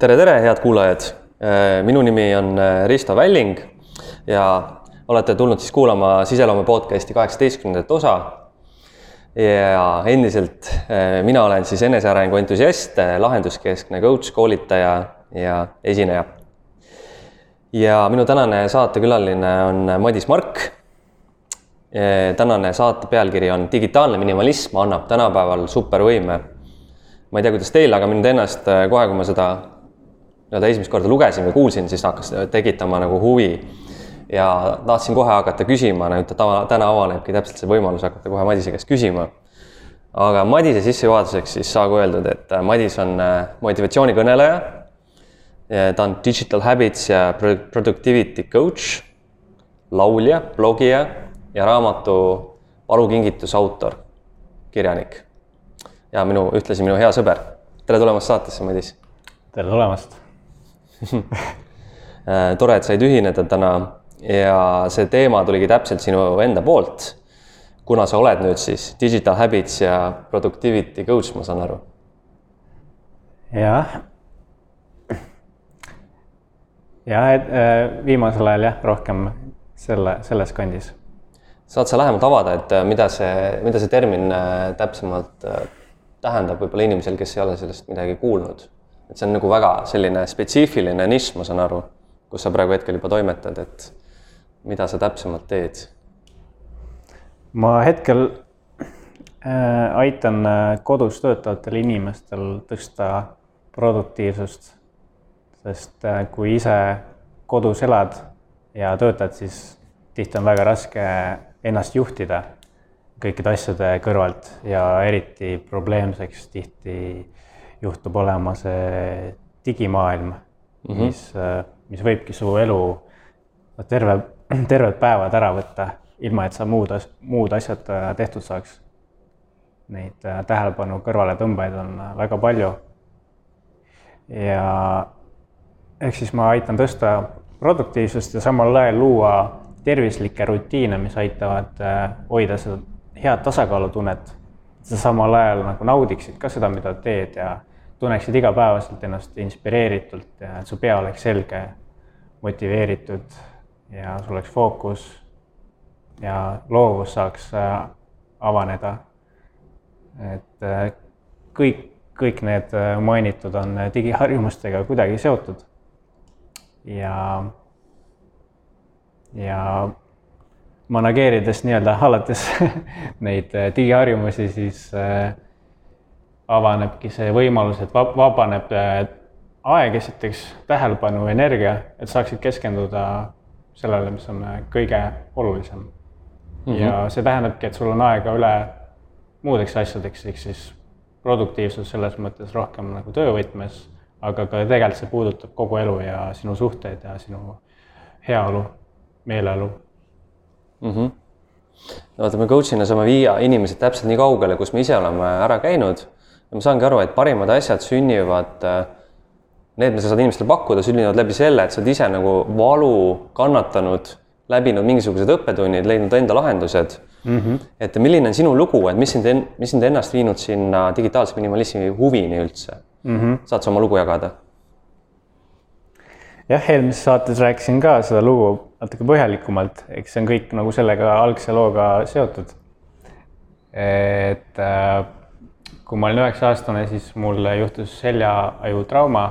tere, tere, head kuulajad. minu nimi on äh, Risto Välling ja olete tulnud siis kuulama Siseloome podcasti kaheksateistkümnendat osa. ja endiselt äh, mina olen siis enesearengu entusiast, äh, lahenduskeskne coach, koolitaja ja esineja. ja minu tänane saatekülaline on Madis Mark. tänane saate pealkiri on Digitaalne minimalism annab tänapäeval supervõime ma ei tea, kuidas teil, aga mind ennast kohe, kui ma seda nii-öelda esimest korda lugesin või kuulsin, siis hakkas tekitama nagu huvi. ja tahtsin kohe hakata küsima, nüüd ta täna avanebki täpselt see võimalus hakata kohe Madise käest küsima. aga Madise sissejuhatuseks siis saagu öeldud, et Madis on äh, motivatsioonikõneleja. ta on digital habits ja productivity coach, laulja, blogija ja raamatu Valukingitus autor, kirjanik. ja minu, ühtlasi minu hea sõber. tere tulemast saatesse, Madis. tere tulemast Äh, tore, et said ühineda täna ja see teema tuligi täpselt sinu enda poolt. kuna sa oled nüüd siis digital habits ja productivity coach, ma saan aru. jah. jah, et äh, viimasel ajal jah, rohkem selle, selles kandis. saad sa lähemalt avada, et äh, mida see, mida see termin täpsemalt tähendab võib-olla inimesel, kes ei ole sellest midagi kuulnud et see on nagu väga selline spetsiifiline nišš, ma saan aru, kus sa praegu hetkel juba toimetad, et mida sa täpsemalt teed? ma hetkel äh, aitan äh, kodus töötavatel inimestel tõsta produktiivsust, sest äh, kui ise kodus elad ja töötad, siis tihti on väga raske ennast juhtida kõikide asjade kõrvalt ja eriti probleemseks tihti juhtub olema see digimaailm mm, -hmm. mis, mis võibki su elu terve, terved päevad ära võtta, ilma et sa muud, muud asjad äh, tehtud saaks. Neid äh, tähelepanu kõrvaletõmbajaid on äh, väga palju. ja ehk siis ma aitan tõsta produktiivsust ja samal ajal luua tervislikke rutiine, mis aitavad hoida seda head tasakaalutunnet. sa samal ajal nagu naudiksid ka seda, mida teed ja tunneksid igapäevaselt ennast inspireeritult ja et su pea oleks selge, motiveeritud ja sul oleks fookus ja loovus saaks äh, avaneda. et äh, kõik, kõik need äh, mainitud on digiharjumustega kuidagi seotud. ja, ja manageerides nii-öelda hallates neid digiharjumusi, siis äh, avanebki see võimalus, et vabaneb äh, aeg, esiteks tähelepanu, energia, et saaksid keskenduda sellele, mis on äh, kõige olulisem mm. -hmm. ja see tähendabki, et sul on aega üle muudeks asjadeks, ehk siis produktiivsus selles mõttes rohkem nagu töövõtmes, aga ka tegelikult see puudutab kogu elu ja sinu suhteid ja sinu heaolu, meeleolu mm. -hmm. no vaata, me coach'ina saame viia inimesed täpselt nii kaugele, kus me ise oleme ära käinud ja ma saangi aru, et parimad asjad sünnivad, äh, need, mida sa saad inimestele pakkuda, sünnivad läbi selle, et sa oled ise nagu valu kannatanud, läbinud mingisugused õppetunnid, leidnud enda lahendused mm. -hmm. et milline on sinu lugu, et mis sind, mis sind ennast viinud sinna digitaalse minimalismi huvini üldse mm? -hmm. saad sa oma lugu jagada? jah, eelmises saates rääkisin ka seda lugu natuke põhjalikumalt, eks see on kõik nagu sellega algse looga seotud. et äh, kui ma olin üheksa aastane, siis mul juhtus seljaajutrauma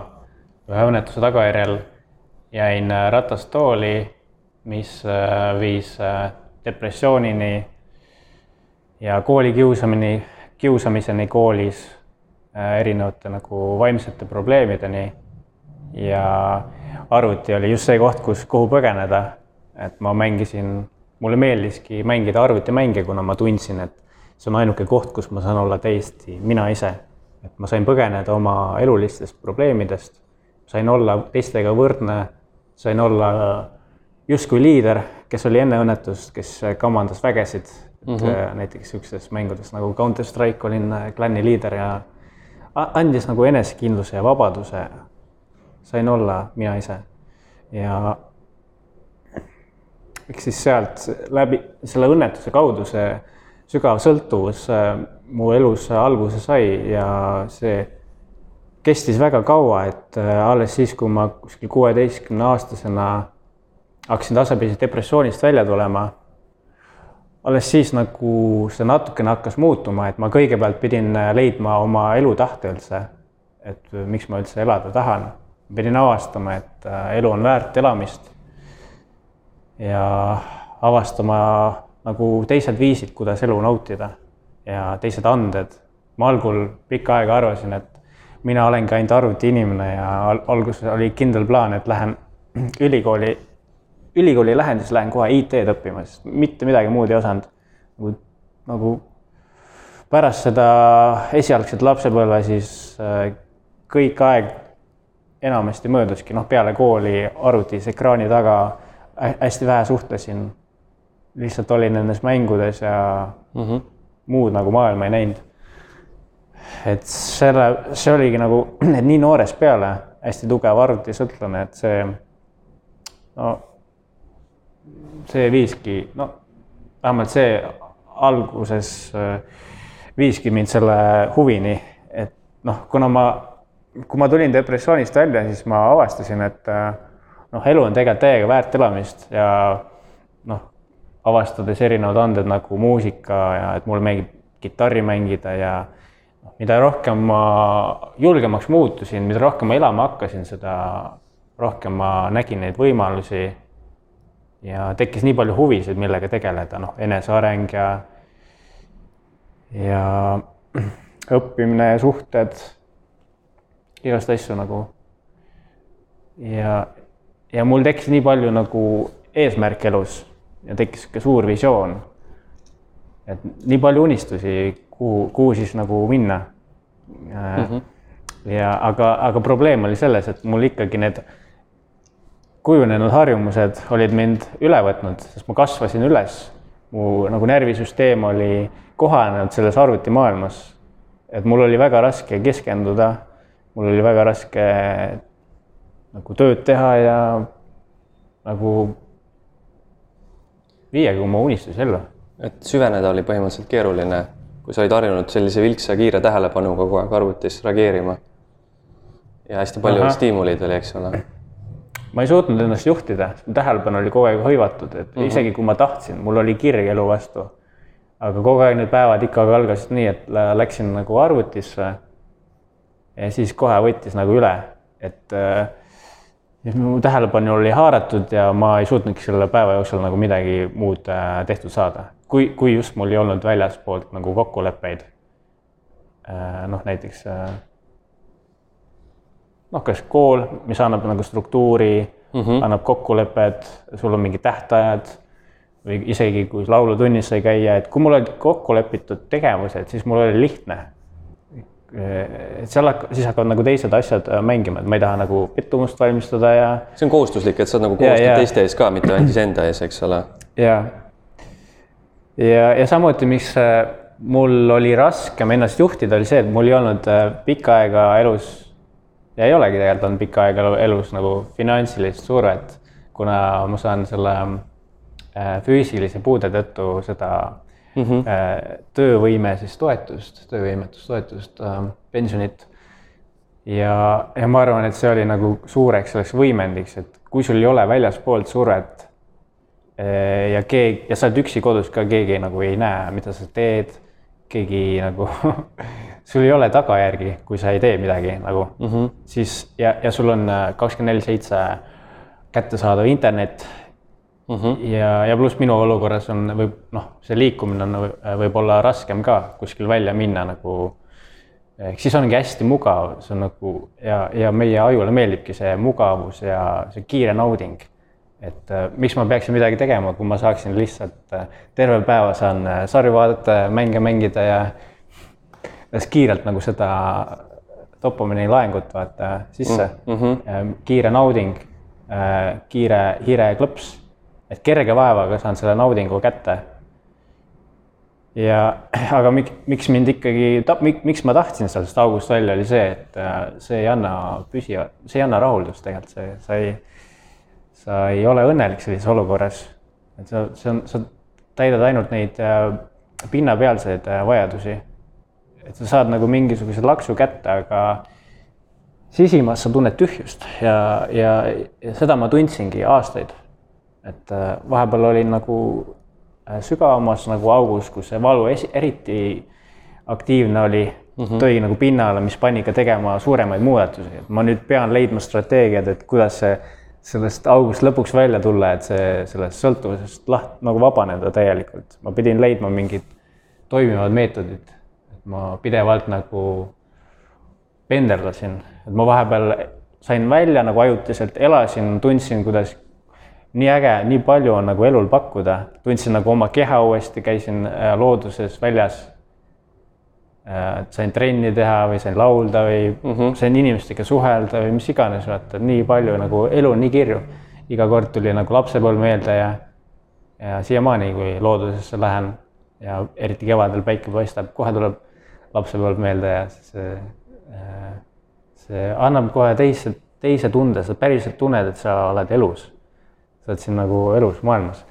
ühe õnnetuse tagajärjel. jäin ratastooli, mis äh, viis äh, depressioonini ja koolikiusamini, kiusamiseni koolis, äh, erinevate nagu vaimsete probleemideni. ja arvuti oli just see koht, kus, kuhu põgeneda. et ma mängisin, mulle meeldiski mängida arvutimänge, kuna ma tundsin, et see on ainuke koht, kus ma saan olla täiesti mina ise. et ma sain põgeneda oma elulistest probleemidest, sain olla teistega võrdne, sain olla justkui liider, kes oli enne õnnetust, kes kamandas vägesid mm. -hmm. näiteks niisugustes mängudes nagu Counter Strike olin klanni liider ja andis nagu enesekindluse ja vabaduse. sain olla mina ise ja eks siis sealt läbi selle õnnetuse kaudu see sügav sõltuvus äh, mu elus alguse sai ja see kestis väga kaua, et äh, alles siis, kui ma kuskil kuueteistkümne aastasena hakkasin tasapisi depressioonist välja tulema, alles siis nagu see natukene hakkas muutuma, et ma kõigepealt pidin äh, leidma oma elutahte üldse. et miks ma üldse elada tahan. pidin avastama, et elu on väärt elamist. ja avastama nagu teised viisid, kuidas elu nautida ja teised anded. ma algul pikka aega arvasin, et mina olengi ainult arvutiinimene ja alguses oli kindel plaan, et lähen ülikooli, ülikooli lähen, siis lähen kohe IT-d õppima, sest mitte midagi muud ei osanud. nagu, nagu pärast seda esialgset lapsepõlve, siis äh, kõik aeg enamasti mööduski, noh, peale kooli arvutis ekraani taga hästi vähe suhtlesin. Lihtsalt olin nendes mängudes ja mm -hmm. muud nagu maailma ei näinud et selle, see oligi nagu, nii noorest peale hästi tugev arvutisõltlane, et see, no see viiski, no vähemalt see alguses äh, viiski mind selle huvini, et noh, kuna ma, kui ma tulin depressioonist välja, siis ma avastasin, et äh, noh, elu on tegelikult täiega väärt elamist ja noh, avastades erinevad anded nagu muusika ja et mulle meeldib kitarri mängida ja mida rohkem ma julgemaks muutusin, mida rohkem ma elama hakkasin, seda rohkem ma nägin neid võimalusi. ja tekkis nii palju huvisid, millega tegeleda, noh, eneseareng ja, ja õppimine, suhted, igast asju nagu. ja, ja mul tekkis nii palju nagu eesmärke elus ja tekkis sihuke suur visioon. et nii palju unistusi kuhu, kuhu siis nagu minna mm. -hmm. ja aga, aga probleem oli selles, et mul ikkagi need kujunenud harjumused olid mind üle võtnud, sest ma kasvasin üles. mu nagu närvisüsteem oli kohanenud selles arvutimaailmas. et mul oli väga raske keskenduda, mul oli väga raske nagu tööd teha ja nagu viiagi oma unistusi ellu. et süveneda oli põhimõtteliselt keeruline kui sa olid harjunud sellise vilksa kiire tähelepanu kogu aeg arvutis reageerima. ja hästi palju Aha. stiimuleid oli, eks ole. ma ei suutnud ennast juhtida, tähelepanu oli kogu aeg hõivatud, et mm -hmm. isegi kui ma tahtsin, mul oli kirg elu vastu. aga kogu aeg need päevad ikkagi algasid nii, et läksin nagu arvutisse. ja siis kohe võttis nagu üle, et äh, siis mu tähelepanu oli haaratud ja ma ei suutnudki selle päeva jooksul nagu midagi muud äh, tehtud saada kui, kui just mul ei olnud väljaspoolt nagu kokkuleppeid. Äh, noh, näiteks äh, noh, kas kool, mis annab nagu struktuuri mm, -hmm. annab kokkulepped, sul on mingid tähtajad või isegi kui laulutunnis sai käia, et kui mul olid kokku lepitud tegevused, siis mul oli lihtne. Et seal, siis hakkavad nagu teised asjad äh, mängima, et ma ei taha nagu pettumust valmistada ja. see on kohustuslik, et sa nagu kohustatud teiste ees ka, mitte ainult iseenda ees, eks ole. ja, ja, ja samuti, miks äh, mul oli raskem ennast juhtida, oli see, et mul ei olnud äh, pikka aega elus ja ei olegi tegelikult olnud pikka aega elus nagu finantsilist survet, kuna ma saan selle füüsilise puude tõttu seda mm -hmm. töövõime siis toetust, töövõimetustoetust, pensionit. ja, ja ma arvan, et see oli nagu suureks selleks võimendiks, et kui sul ei ole väljaspoolt survet Äh, ja keegi, ja sa oled üksi kodus ka, keegi nagu ei näe, mida sa teed. keegi nagu sul ei ole tagajärgi, kui sa ei tee midagi nagu mm, -hmm. siis ja, ja sul on äh, kakskümmend neli seitse kättesaadav internet mm. -hmm. ja, ja pluss minu olukorras on, võib noh, see liikumine on võib-olla raskem ka kuskil välja minna nagu. ehk siis ongi hästi mugav, see on nagu ja, ja meie ajule meeldibki see mugavus ja see kiire nauding et äh, miks ma peaksin midagi tegema, kui ma saaksin lihtsalt äh, terve päeva saan äh, sarju vaadata, mänge mängida ja siis kiirelt nagu seda dopamiini laengut vaata sisse mm. -hmm. kiire nauding äh,, kiire hiireklõps, et kerge vaevaga saan selle naudingu kätte. ja aga miks, miks mind ikkagi, miks ma tahtsin sellest august välja, oli see, et äh, see ei anna püsivat, see ei anna rahuldust tegelikult, see, sa ei sa ei ole õnnelik sellises olukorras. et sa, see on, sa täidad ainult neid äh, pinnapealseid äh, vajadusi. et sa saad nagu mingisuguse laksu kätte, aga sisimas sa tunned tühjust ja, ja, ja seda ma tundsingi aastaid. Et äh, vahepeal olin nagu äh, sügavamas nagu augus, kus see valu esi, eriti aktiivne oli mm, -hmm. tõi nagu pinnale, mis pani ka tegema suuremaid muudatusi, et ma nüüd pean leidma strateegiad, et kuidas see sellest august lõpuks välja tulla, et see sellest sõltuvusest laht-, nagu vabaneda täielikult. ma pidin leidma mingid toimivad meetodid. et ma pidevalt nagu penderdasin, et ma vahepeal sain välja nagu ajutiselt, elasin, tundsin, kuidas nii äge, nii palju on nagu elul pakkuda, tundsin nagu oma keha uuesti, käisin äh, looduses väljas. Äh, sain trenni teha või sain laulda või mm -hmm. sain inimestega suhelda või mis iganes, vaata nii palju nagu elu on nii kirju. iga kord tuli nagu lapsepõlv meelde ja, ja siiamaani, kui loodusesse lähen ja eriti kevadel päike paistab, kohe tuleb lapsepõlv meelde ja see see annab kohe teise, teise tunde, sa päriselt tunned, et sa oled elus. Sa oled siin nagu elus maailmas.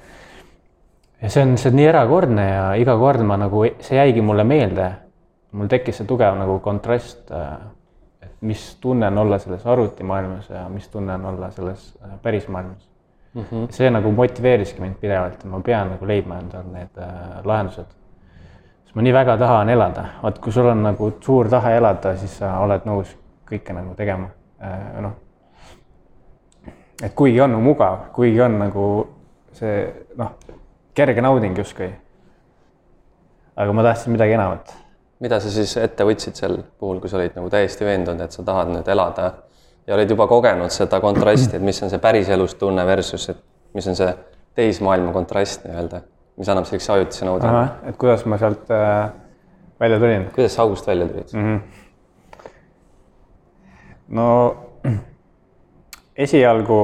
ja see on, see on nii erakordne ja iga kord ma nagu, see jäigi mulle meelde. mul tekkis see tugev nagu kontrast, et mis tunne on olla selles arvutimaailmas ja mis tunne on olla selles äh, päris maailmas mm. -hmm. see nagu motiveeriski mind pidevalt, et ma pean nagu leidma endal need äh, lahendused sest ma nii väga tahan elada, vaat kui sul on nagu suur tahe elada, siis sa oled nõus kõike nagu tegema, äh, noh. Et kuigi on mugav, kuigi on nagu see noh, kerge nauding justkui. aga ma tahtsin midagi enamat. mida sa siis ette võtsid sel puhul, kui sa olid nagu täiesti veendunud, et sa tahad nüüd elada ja olid juba kogenud seda kontrasti, et mis on see päriselus tunne versus, et mis on see teismaailma kontrast nii-öelda, mis annab sellise ajutise naudingu. et kuidas ma sealt äh, välja tulin? kuidas sa august välja tulid mm? -hmm no esialgu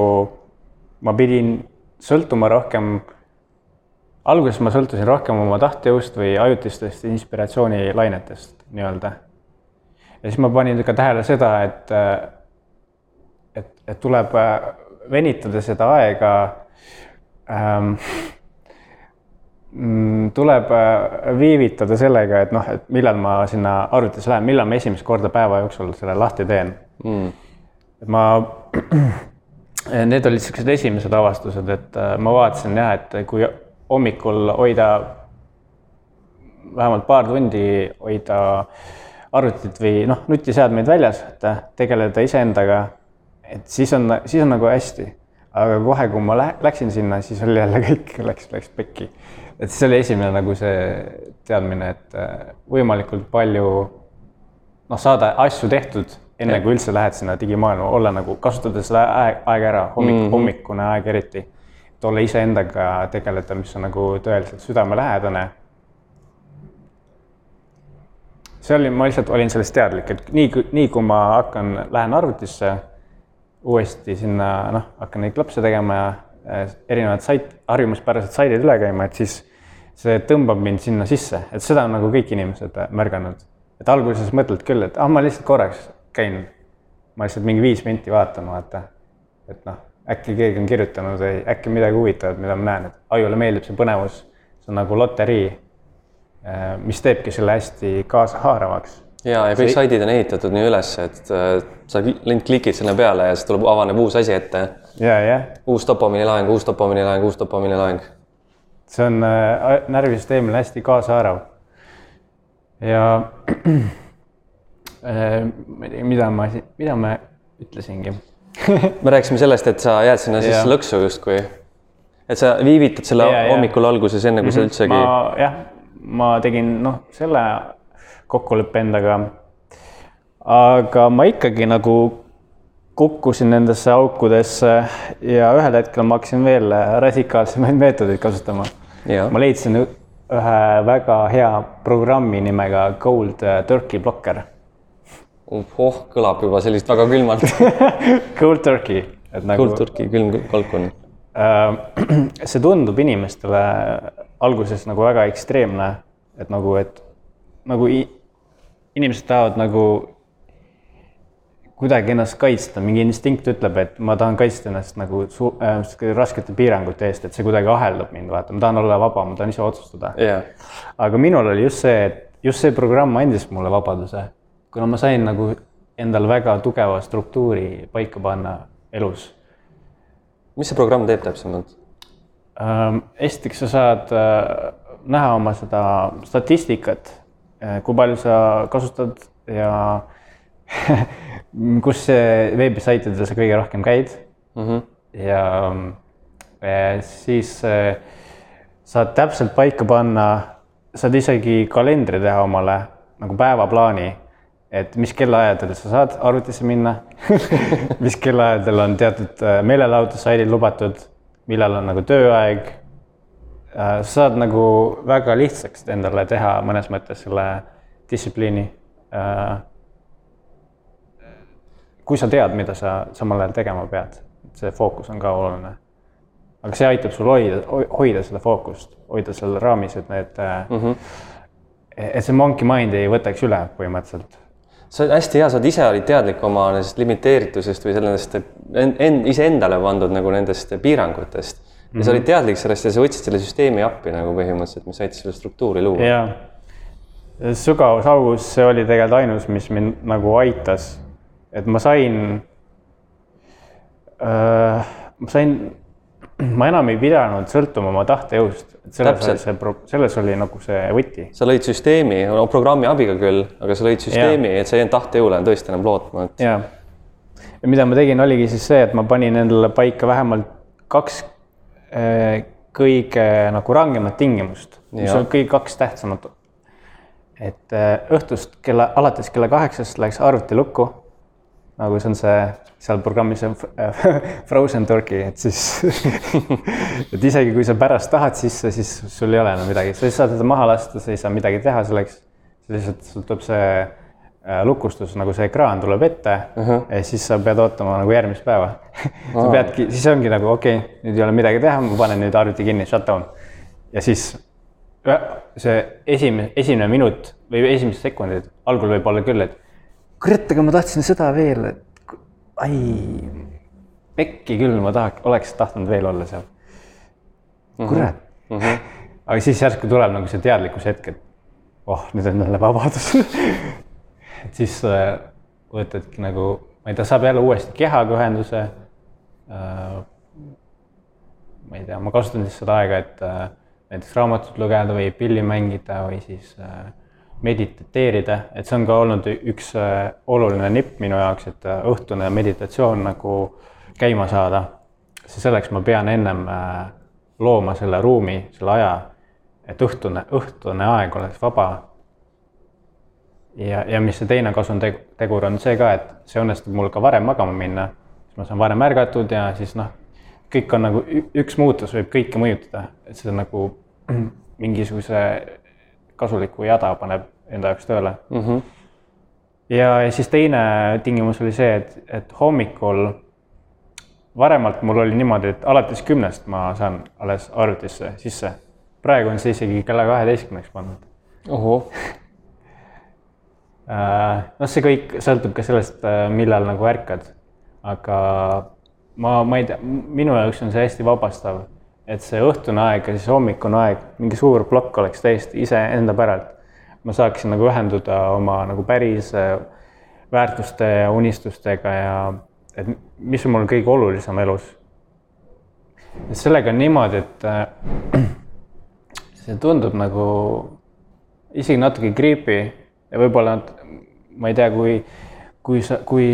ma pidin sõltuma rohkem, alguses ma sõltusin rohkem oma tahtejõust või ajutistest inspiratsioonilainetest nii-öelda. ja siis ma panin ka tähele seda, et, et, et tuleb venitada seda aega ähm, tuleb viivitada sellega, et noh, et millal ma sinna arvutisse lähen, millal ma esimest korda päeva jooksul selle lahti teen mm.. et ma, need olid niisugused esimesed avastused, et äh, ma vaatasin jah, et kui hommikul hoida vähemalt paar tundi hoida arvutit või noh, nutiseadmeid väljas, et äh, tegeleda iseendaga, et siis on, siis on nagu hästi. aga kohe, kui ma läksin sinna, siis oli jälle kõik läks, läks pekki. et siis oli esimene nagu see teadmine, et äh, võimalikult palju noh, saada asju tehtud enne kui üldse lähed sinna digimaailma, olla nagu, kasutada seda aeg, aega ära, hommik mm, -hmm. hommikune aeg eriti. et olla iseendaga, tegeleda, mis on nagu tõeliselt südamelähedane. see oli, ma lihtsalt olin sellest teadlik, et nii, nii kui ma hakkan, lähen arvutisse uuesti sinna, noh, hakkan neid klapse tegema ja äh, erinevad sait, harjumuspärased saidid üle käima, et siis see tõmbab mind sinna sisse, et seda on nagu kõik inimesed märganud. et alguses mõtled küll, et ah, ma lihtsalt korraks käin ma lihtsalt mingi viis minti vaatan, vaata. et noh, äkki keegi on kirjutanud või äkki midagi huvitavat, mida ma näen, et ajule meeldib see põnevus. see on nagu loterii, äh, mis teebki selle hästi kaasahaaravaks. ja, ja kõik see... saidid on ehitatud nii üles, et äh, sa lint klikid sinna peale ja siis tuleb, avaneb uus asi ette. ja, jah. uus dopamiinilaeng, uus dopamiinilaeng, uus dopamiinilaeng. see on äh, närvisüsteemile hästi kaasahaarav. ja ma ei tea, mida ma, mida ma ütlesingi me rääkisime sellest, et sa jääd sinna siis lõksu justkui. et sa viivitad selle ja, hommikul alguses, enne kui mm -hmm. sa mhm. üldsegi. jah, ma tegin noh, selle kokkuleppe endaga. aga ma ikkagi nagu kukkusin nendesse aukudesse ja ühel hetkel ma hakkasin veel radikaalsemaid meetodeid kasutama. ma leidsin ühe väga hea programmi nimega Cold Turkey Blocker oh, kõlab juba sellist väga külmalt. Cold turkey. Nagu, cold turkey, külm kalkun. Äh,. see tundub inimestele alguses nagu väga ekstreemne, et nagu, et nagu inimesed tahavad nagu kuidagi ennast kaitsta, mingi instinkt ütleb, et ma tahan kaitsta ennast nagu su- äh,, raskete piirangute eest, et see kuidagi aheldab mind, vaata, ma tahan olla vaba, ma tahan ise otsustada. Yeah.. aga minul oli just see, et just see programm andis mulle vabaduse kuna ma sain nagu endal väga tugeva struktuuri paika panna elus mis see programm teeb täpsemalt? Ähm, esiteks sa saad äh, näha oma seda statistikat, äh, kui palju sa kasutad ja kus veebisaitidel sa kõige rohkem käid mm. -hmm. ja äh, siis saad täpselt paika panna, saad isegi kalendri teha omale nagu päevaplaani et mis kellaajadel sa saad arvutisse minna mis kellaajadel on teatud äh, meelelahutussaidid lubatud, millal on nagu tööaeg. Äh, sa saad nagu väga lihtsaks endale teha mõnes mõttes selle distsipliini. Äh, kui sa tead, mida sa samal ajal tegema pead, see fookus on ka oluline. aga see aitab sul hoida, hoida seda fookust, hoida seal raamis, et need mm, -hmm. et see monkey mind ei võtaks üle põhimõtteliselt sa oled hästi hea, sa oled ise olid teadlik oma nendest limiteeritusest või sellest end, iseendale pandud nagu nendest piirangutest. ja mm -hmm. sa olid mhm. teadlik sellest ja sa võtsid selle süsteemi appi nagu põhimõtteliselt, mis aitas selle struktuuri luua. jaa, sügavusaugus, see oli tegelikult ainus, mis mind nagu aitas. et ma sain äh,, ma sain ma enam ei pidanud sõltuma oma tahtejõust, et selles oli see, selles oli nagu see võti. sa lõid süsteemi, no programmi abiga küll, aga sa lõid süsteemi, et sa ei jäänud tahtejõule tõesti enam lootma, et. ja, ja mida ma tegin, oligi siis see, et ma panin endale paika vähemalt kaks äh, kõige nagu rangemat tingimust, mis on kõige kaks tähtsamat. et äh, õhtust kella, alates kella kaheksast läks arvuti lukku. Nagu see on see seal programmis on frozen turkey, et siis et isegi kui sa pärast tahad sisse, siis sul ei ole enam midagi, sa ei saa teda maha lasta, sa ei saa midagi teha selleks. lihtsalt sul tuleb see äh, lukustus, nagu see ekraan tuleb ette uh -huh. ja siis sa pead ootama nagu järgmist päeva sa peadki, siis ongi nagu okei okay,, nüüd ei ole midagi teha, ma panen nüüd arvuti kinni, shut down. ja siis see esimene, esimene minut või esimesed sekundid, algul võib olla küll, et kurat, aga ma tahtsin seda veel, et ai, pekki küll, ma tahaks, oleks tahtnud veel olla seal. Mhm. kurat mm. -hmm. aga siis järsku tuleb nagu see teadlikkuse hetk, et oh, nüüd on jälle vabadus et siis äh, võtadki nagu, ma ei tea, saab jälle uuesti kehaga ühenduse äh,. ma ei tea, ma kasutan siis seda aega, et äh, näiteks raamatut lugeda või pilli mängida või siis äh, mediteerida, et see on ka olnud üks äh, oluline nipp minu jaoks, et äh, õhtune meditatsioon nagu käima saada. selleks ma pean ennem äh, looma selle ruumi, selle aja, et õhtune, õhtune aeg oleks vaba. ja, ja mis see teine kasutegur on see ka, et see õnnestub mul ka varem magama minna, siis ma saan varem ärgatud ja siis noh, kõik on nagu üks muutus võib kõike mõjutada, et see nagu mingisuguse kasulikku jada paneb enda jaoks tööle mm. -hmm. ja, ja siis teine tingimus oli see, et, et hommikul, varemalt mul oli niimoodi, et alates kümnest ma saan alles arvutisse sisse. praegu on see isegi kella kaheteistkümneks pandud. ohoh äh, noh, see kõik sõltub ka sellest, äh, millal nagu ärkad. aga ma, ma ei tea, minu jaoks on see hästi vabastav, et see õhtune aeg ja siis hommikune aeg, mingi suur plokk oleks täiesti iseenda päralt ma saaksin nagu ühenduda oma nagu päris äh, väärtuste ja unistustega ja et mis on mul kõige olulisem elus. et sellega on niimoodi, et äh, see tundub nagu isegi natuke creepy ja võib-olla ma ei tea, kui, kui sa, kui,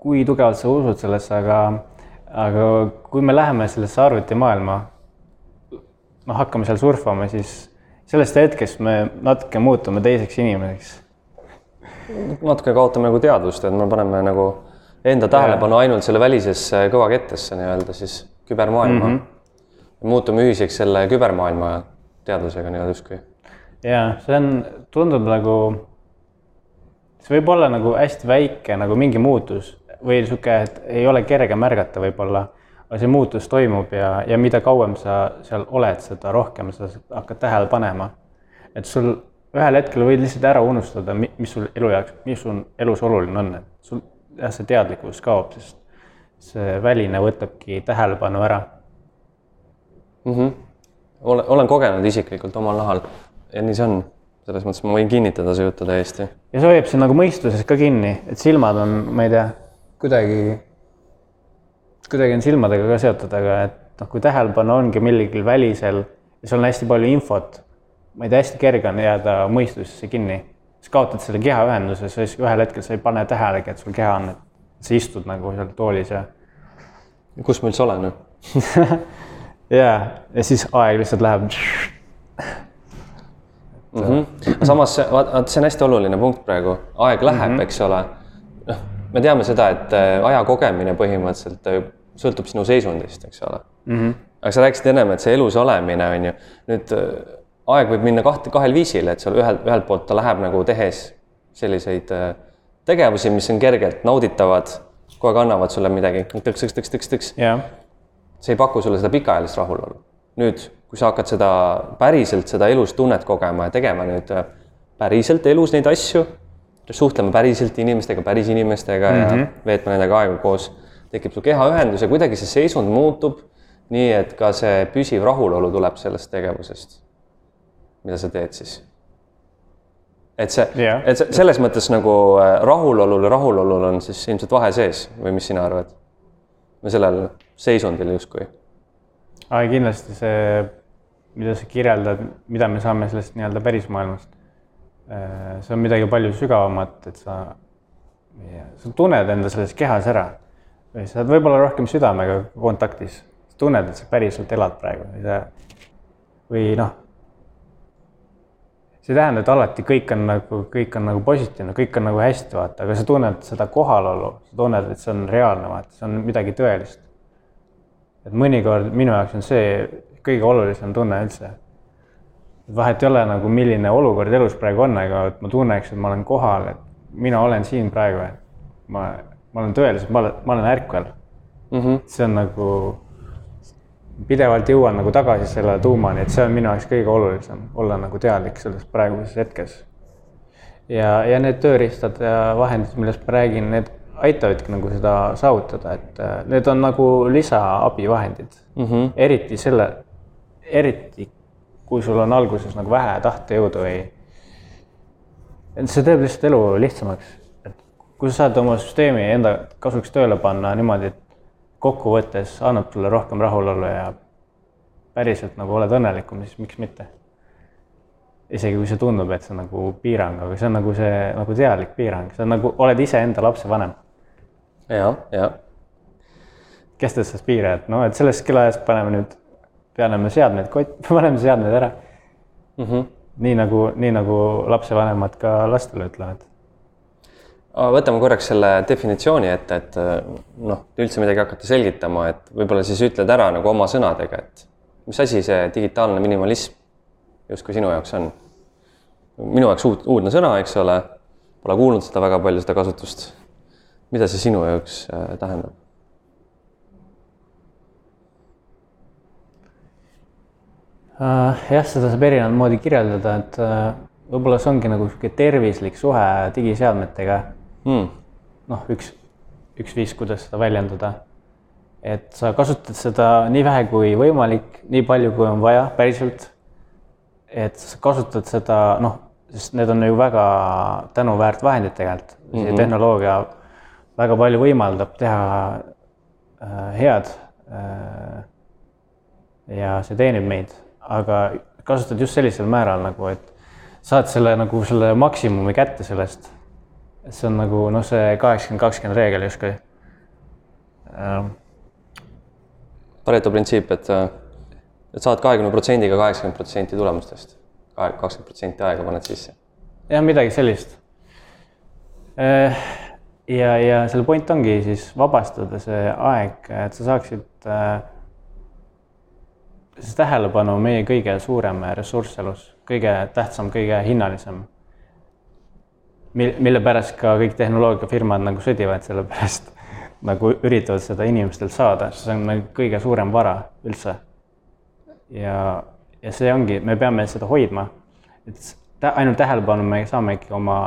kui tugevalt sa usud sellesse, aga, aga kui me läheme sellesse arvutimaailma, noh, hakkame seal surfama, siis sellest hetkest me natuke muutume teiseks inimeseks. natuke kaotame nagu teadvust, et me paneme nagu enda tähelepanu ainult selle välisesse kõvakettesse nii-öelda siis kübermaailma mm. -hmm. muutume ühiseks selle kübermaailma teadvusega nii-öelda justkui. ja see on, tundub nagu, see võib olla nagu hästi väike nagu mingi muutus või niisugune, et ei ole kerge märgata võib-olla aga see muutus toimub ja, ja mida kauem sa seal oled, seda rohkem sa hakkad tähele panema. et sul ühel hetkel võid lihtsalt ära unustada, mis sul elu jaoks, mis sul elus oluline on, et sul jah, see teadlikkus kaob, sest see väline võtabki tähelepanu ära mm. -hmm. olen, olen kogenud isiklikult omal nahal ja nii see on. selles mõttes ma võin kinnitada su juttu täiesti. ja see hoiab sind nagu mõistuses ka kinni, et silmad on, ma ei tea, kuidagi, kuidagi on silmadega ka seotud, aga et noh, kui tähelepanu ongi millegil välisel ja sul on hästi palju infot, ma ei tea, hästi kerge on jääda mõistusesse kinni. siis kaotad selle kehaühenduse, siis ühel hetkel sa ei pane tähelegi, et sul keha on, et sa istud nagu seal toolis ja. kus ma üldse olen? ja, ja siis aeg lihtsalt läheb mm. -hmm. samas vaat, vaat see on hästi oluline punkt praegu, aeg läheb mm, -hmm. eks ole. noh, me teame seda, et äh, aja kogemine põhimõtteliselt äh, sõltub sinu seisundist, eks ole mm. -hmm. aga sa rääkisid ennem, et see elus olemine on ju, nüüd äh, aeg võib minna kahte, kahel viisil, et seal ühelt, ühelt poolt ta läheb nagu tehes selliseid tegevusi, mis on kergelt nauditavad, kogu aeg annavad sulle midagi tõks, tõks, tõks, tõks, tõks yeah.. see ei paku sulle seda pikaajalist rahulolu. nüüd kui sa hakkad seda päriselt, seda elus tunnet kogema ja tegema nüüd äh, päriselt elus neid asju, suhtlema päriselt inimestega, päris inimestega mm -hmm. ja mhm. veetma nendega aega koos, tekib sul kehaühendus ja kuidagi see seisund muutub nii, et ka see püsiv rahulolu tuleb sellest tegevusest, mida sa teed siis. et see yeah., et see, selles mõttes nagu äh, rahulolul ja rahulolul on siis ilmselt vahe sees või mis sina arvad? või sellel seisundil justkui aga kindlasti see, mida sa kirjeldad, mida me saame sellest nii-öelda pärismaailmast, äh, see on midagi palju sügavamat, et sa, sa tunned enda selles kehas ära või sa oled võib-olla rohkem südamega kontaktis, tunned, et sa päriselt elad praegu või sa, või noh, see ei tähenda, et alati kõik on nagu, kõik on nagu positiivne, kõik on nagu hästi, vaata, aga sa tunned seda kohalolu, sa tunned, et see on reaalne, vaata, see on midagi tõelist et mõnikord minu jaoks on see kõige olulisem tunne üldse. vahet ei ole nagu, milline olukord elus praegu on, aga et ma tunneks, et ma olen kohal, et mina olen siin praegu, et ma, ma olen tõeliselt, ma olen, ma olen ärkvel mm. -hmm. see on nagu, pidevalt jõuan nagu tagasi selle tuumani, et see on minu jaoks kõige olulisem, olla nagu teadlik selles praeguses hetkes. ja, ja need tööriistad ja vahendid, millest ma räägin, need aitavadki nagu seda saavutada, et äh, need on nagu lisaabivahendid mm. -hmm. eriti selle, eriti kui sul on alguses nagu vähe tahtejõudu või. see teeb lihtsalt elu lihtsamaks, kui sa saad oma süsteemi enda kasuks tööle panna niimoodi, et kokkuvõttes annab sulle rohkem rahulolu ja päriselt nagu oled õnnelikum, siis miks mitte isegi kui see tundub, et see on nagu piirang, aga see on nagu see nagu teadlik piirang, sa nagu oled iseenda lapsevanem ja, ja. kes tõstas piire, et noh, et sellest kellaajast paneme nüüd, paneme seadmed kotti, paneme seadmed ära mm. -hmm. nii nagu, nii nagu lapsevanemad ka lastele ütlevad. Võtame korraks selle definitsiooni ette, et noh, üldse midagi hakata selgitama, et võib-olla siis ütled ära nagu oma sõnadega, et mis asi see digitaalne minimalism justkui sinu jaoks on? minu jaoks uut, uudne sõna, eks ole, pole kuulnud seda väga palju, seda kasutust mida see sinu jaoks äh, tähendab? Äh, jah, seda saab erinevat moodi kirjeldada, et äh, võib-olla see ongi nagu sihuke tervislik suhe digiseadmetega mm.. noh, üks, üks viis, kuidas seda väljendada. et sa kasutad seda nii vähe kui võimalik, nii palju, kui on vaja, päriselt. et sa kasutad seda, noh, sest need on ju väga tänuväärt vahendid tegelikult mm, -hmm. tehnoloogia väga palju võimaldab teha äh, head äh,. ja see teenib meid, aga kasutad just sellisel määral nagu, et saad selle nagu selle maksimumi kätte sellest. See on nagu noh, see kaheksakümmend, kakskümmend reegel justkui äh.. Pareto printsiip, et, et saad kahekümne protsendiga kaheksakümmend protsenti tulemustest, kakskümmend protsenti aega paned sisse. jah, midagi sellist äh, ja, ja selle point ongi siis vabastada see aeg, et sa saaksid äh,, see tähelepanu meie kõige suurem ressurss elus, kõige tähtsam, kõige hinnalisem. Mil-, mille pärast ka kõik tehnoloogiafirmad nagu sõdivad, sellepärast nagu üritavad seda inimestelt saada, see on nagu kõige suurem vara üldse. ja, ja see ongi, me peame seda hoidma, et ainult tähelepanu me saamegi oma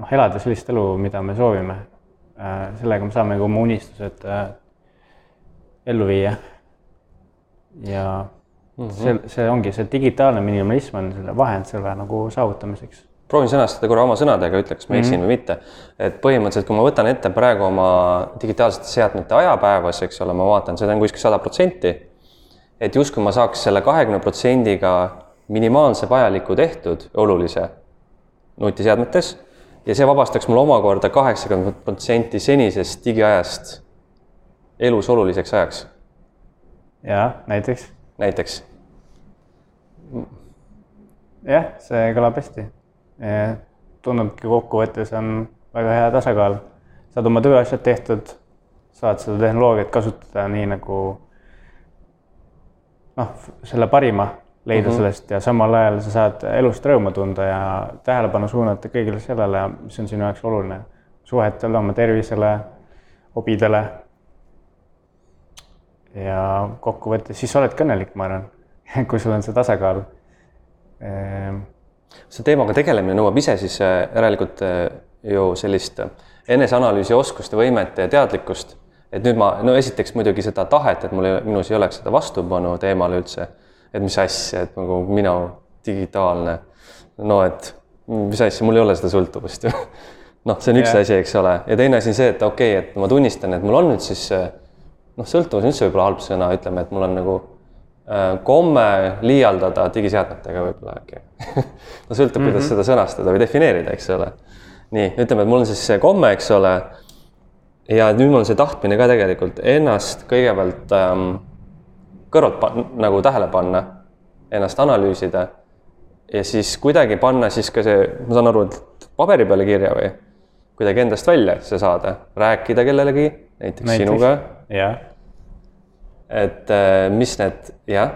noh, elada sellist elu, mida me soovime. Äh, sellega me saame ka oma unistused äh, ellu viia. ja -hmm. see, see ongi see digitaalne minimalism on selle vahend selle nagu saavutamiseks proovin sõnastada korra oma sõnadega, ütle, kas ma eksin mm -hmm. või mitte. et põhimõtteliselt, kui ma võtan ette praegu oma digitaalsete seadmete ajapäevas, eks ole, ma vaatan, seda on kuskil sada protsenti. et justkui ma saaks selle kahekümne protsendiga minimaalse vajaliku tehtud, olulise nutiseadmetes ja see vabastaks mul omakorda kaheksakümmend protsenti senisest digiajast elus oluliseks ajaks. ja näiteks? näiteks. jah, see kõlab hästi tundubki kokkuvõttes on väga hea tasakaal. saad oma tööasjad tehtud, saad seda tehnoloogiat kasutada nii nagu noh, selle parima leida mm -hmm. sellest ja samal ajal sa saad elust rõõmu tunda ja tähelepanu suunata kõigile sellele, mis on sinu jaoks oluline. suhetele, oma tervisele, hobidele. ja kokkuvõttes siis sa oledki õnnelik, ma arvan kui sul on see tasakaal ehm, see teemaga tegelemine nõuab ise siis äh, järelikult äh, ju sellist äh, eneseanalüüsi oskuste, võimet ja teadlikkust. et nüüd ma, no esiteks muidugi seda tahet, et mul ei, minus ei oleks seda vastupanu teemale üldse, et mis asja, et nagu mina digitaalne, no et mis asja, mul ei ole seda sõltuvust ju noh, see on üks yeah. asi, eks ole, ja teine asi on see, et okei okay,, et ma tunnistan, et mul on nüüd siis noh, sõltuvus on üldse võib-olla halb sõna, ütleme, et mul on nagu komme liialdada digiseadmetega võib-olla äkki no sõltub mm, -hmm. kuidas mhm. seda sõnastada või defineerida, eks ole. nii, ütleme, et mul on siis see komme, eks ole. ja nüüd mul on see tahtmine ka tegelikult ennast kõigepealt ähm, kõrvalt nagu tähele panna, ennast analüüsida ja siis kuidagi panna siis ka see, ma saan aru, et paberi peale kirja või kuidagi endast välja see saada, rääkida kellelegi, näiteks, näiteks sinuga. jah et äh, mis need, jah,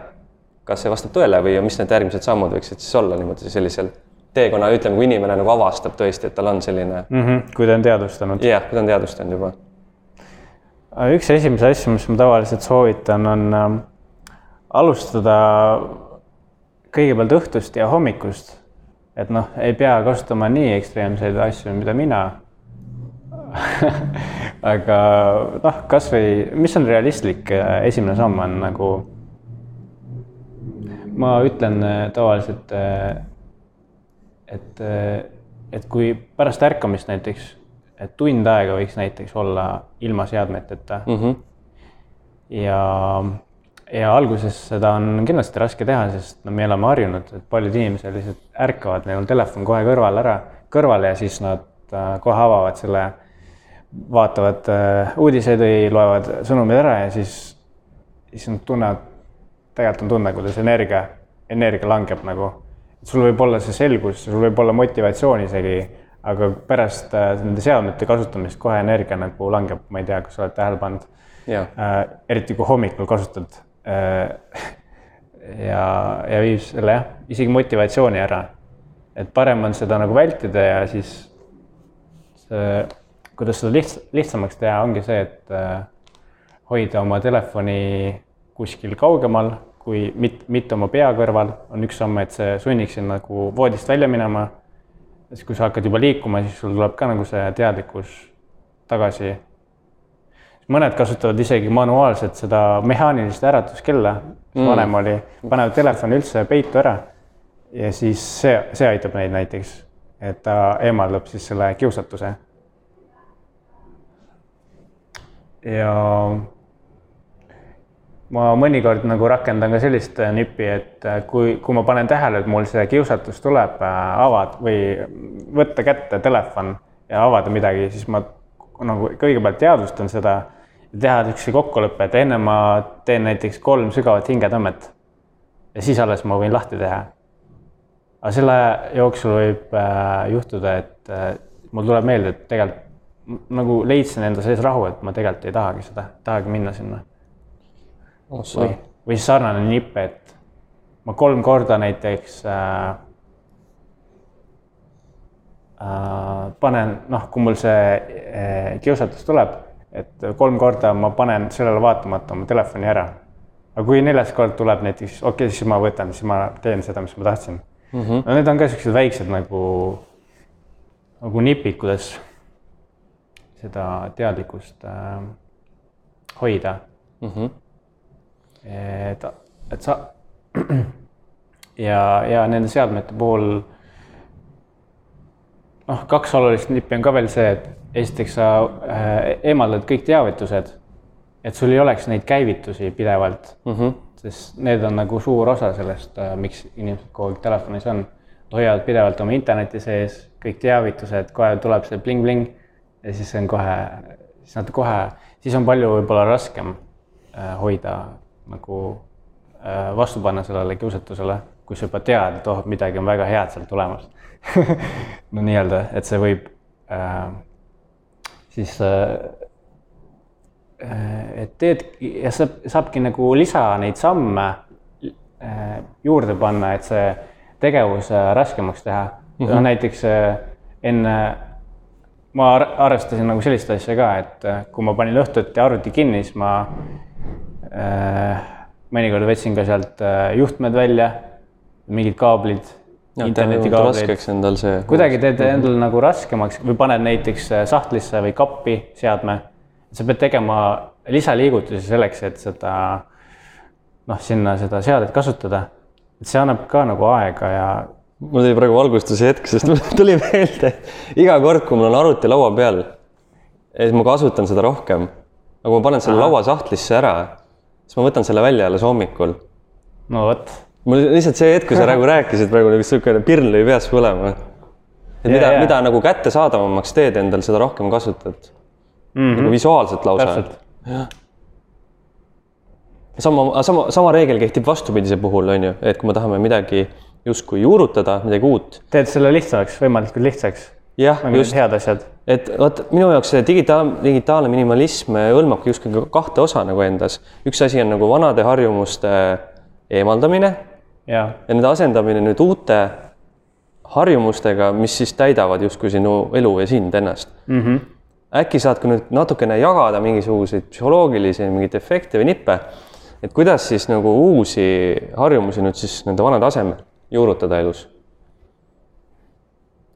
kas see vastab tõele või mis need järgmised sammud võiksid siis olla niimoodi sellisel teekonna, ütleme, kui inimene nagu avastab tõesti, et tal on selline mm. -hmm, kui ta on teadvustanud. jah, kui ta on teadvustanud juba. üks esimesi asju, mis ma tavaliselt soovitan, on äh, alustada kõigepealt õhtust ja hommikust. et noh, ei pea kasutama nii ekstreemseid asju, mida mina aga noh, kasvõi, mis on realistlik, esimene samm on nagu. ma ütlen äh, tavaliselt, äh, et, äh, et kui pärast ärkamist näiteks, et tund aega võiks näiteks olla ilma seadmeteta mm. -hmm. ja, ja alguses seda on kindlasti raske teha, sest no me oleme harjunud, et paljud inimesed lihtsalt ärkavad, neil on telefon kohe kõrval ära, kõrval ja siis nad kohe avavad selle vaatavad äh, uudiseid või loevad sõnumid ära ja siis, siis nad tunnevad, tegelikult on tunne, kuidas energia, energia langeb nagu. sul võib olla see selgus, sul võib olla motivatsioon isegi, aga pärast äh, nende seadmete kasutamist kohe energia nagu langeb, ma ei tea, kas sa oled tähele pannud. Äh, eriti kui hommikul kasutad äh,. ja, ja viib selle jah, isegi motivatsiooni ära. et parem on seda nagu vältida ja siis see kuidas seda lihts-, lihtsamaks teha, ongi see, et äh, hoida oma telefoni kuskil kaugemal, kui mit-, mitte oma pea kõrval, on üks samm, et see sunniks sind nagu voodist välja minema. siis, kui sa hakkad juba liikuma, siis sul tuleb ka nagu see teadlikkus tagasi. mõned kasutavad isegi manuaalselt seda mehaanilist äratuskella, mis mm. vanem oli, panevad telefoni üldse peitu ära. ja siis see, see aitab neid näiteks, et ta eemaldab siis selle kiusatuse ja ma mõnikord nagu rakendan ka sellist äh, nippi, et äh, kui, kui ma panen tähele, et mul see kiusatus tuleb äh, avad või võtta kätte telefon ja avada midagi, siis ma nagu kõigepealt teadvustan seda teha niisuguse kokkuleppe, et enne ma teen näiteks kolm sügavat hingetõmmet. ja siis alles ma võin lahti teha. aga selle jooksul võib juhtuda, et mul tuleb meelde, et tegelikult nagu leidsin enda sees rahu, et ma tegelikult ei tahagi seda, tahagi minna sinna oh,. või, või sarnane nipp, et ma kolm korda näiteks äh, äh, panen, noh, kui mul see äh, kiusatus tuleb, et kolm korda ma panen sellele vaatamata oma telefoni ära. aga kui neljas kord tuleb näiteks, okei okay,, siis ma võtan, siis ma teen seda, mis ma tahtsin mm. -hmm. no need on ka siuksed väiksed nagu, nagu nipid, kuidas seda teadlikkust äh, hoida mm. -hmm. et, et sa, ja, ja nende seadmete puhul noh, kaks olulist nippi on ka veel see, et esiteks sa äh, eemaldad kõik teavitused, et sul ei oleks neid käivitusi pidevalt mm. -hmm. sest need on nagu suur osa sellest äh,, miks inimesed kogu aeg telefonis on. hoiavad pidevalt oma interneti sees, kõik teavitused, kohe tuleb see bling-bling ja siis on kohe, siis nad kohe, siis on palju võib-olla raskem äh, hoida nagu äh, vastu panna sellele kiusatusele, kui sa juba tead, et oh, midagi on väga head seal tulemas no nii-öelda, et see võib äh, siis äh, et teed ja saab, saabki nagu lisa neid samme äh, juurde panna, et see tegevus äh, raskemaks teha mm. -hmm. no näiteks äh, enne ma arvestasin nagu sellist asja ka, et äh, kui ma panin õhtuti arvuti kinni, siis ma äh, mõnikord võtsin ka sealt äh, juhtmed välja, mingid kaablid raskeks endal see. kuidagi teed mhm. endale nagu raskemaks või paned näiteks äh, sahtlisse või kappi seadme. sa pead tegema lisaliigutusi selleks, et seda noh, sinna seda seadet kasutada. et see annab ka nagu aega ja. Mul tuli praegu valgustuse hetk, sest mul tuli meelde iga kord, kui mul on arvuti laua peal, siis ma kasutan seda rohkem. aga kui ma panen selle Aha. laua sahtlisse ära, siis ma võtan selle välja alles hommikul. no vot mul lihtsalt see hetk, kui sa nagu rääkisid praegu nagu niisugune pirn lõi peas põlema. et mida, mida nagu kättesaadavamaks teed endal, seda rohkem kasutad mm. -hmm. nagu visuaalselt lausa. sama, sama, sama reegel kehtib vastupidise puhul, on ju, et kui me tahame midagi justkui juurutada, midagi uut. teed selle lihtsamaks, võimalikult lihtsaks. jah, just. head asjad. et vot minu jaoks see digitaal, digitaalne minimalism hõlmabki justkui kahte osa nagu endas. üks asi on nagu vanade harjumuste eemaldamine ja, ja nende asendamine nüüd uute harjumustega, mis siis täidavad justkui sinu elu ja sind ennast mm. -hmm. äkki saad ka nüüd natukene jagada mingisuguseid psühholoogilisi mingeid efekte või nippe, et kuidas siis nagu uusi harjumusi nüüd siis nende vanade asemel juurutada elus?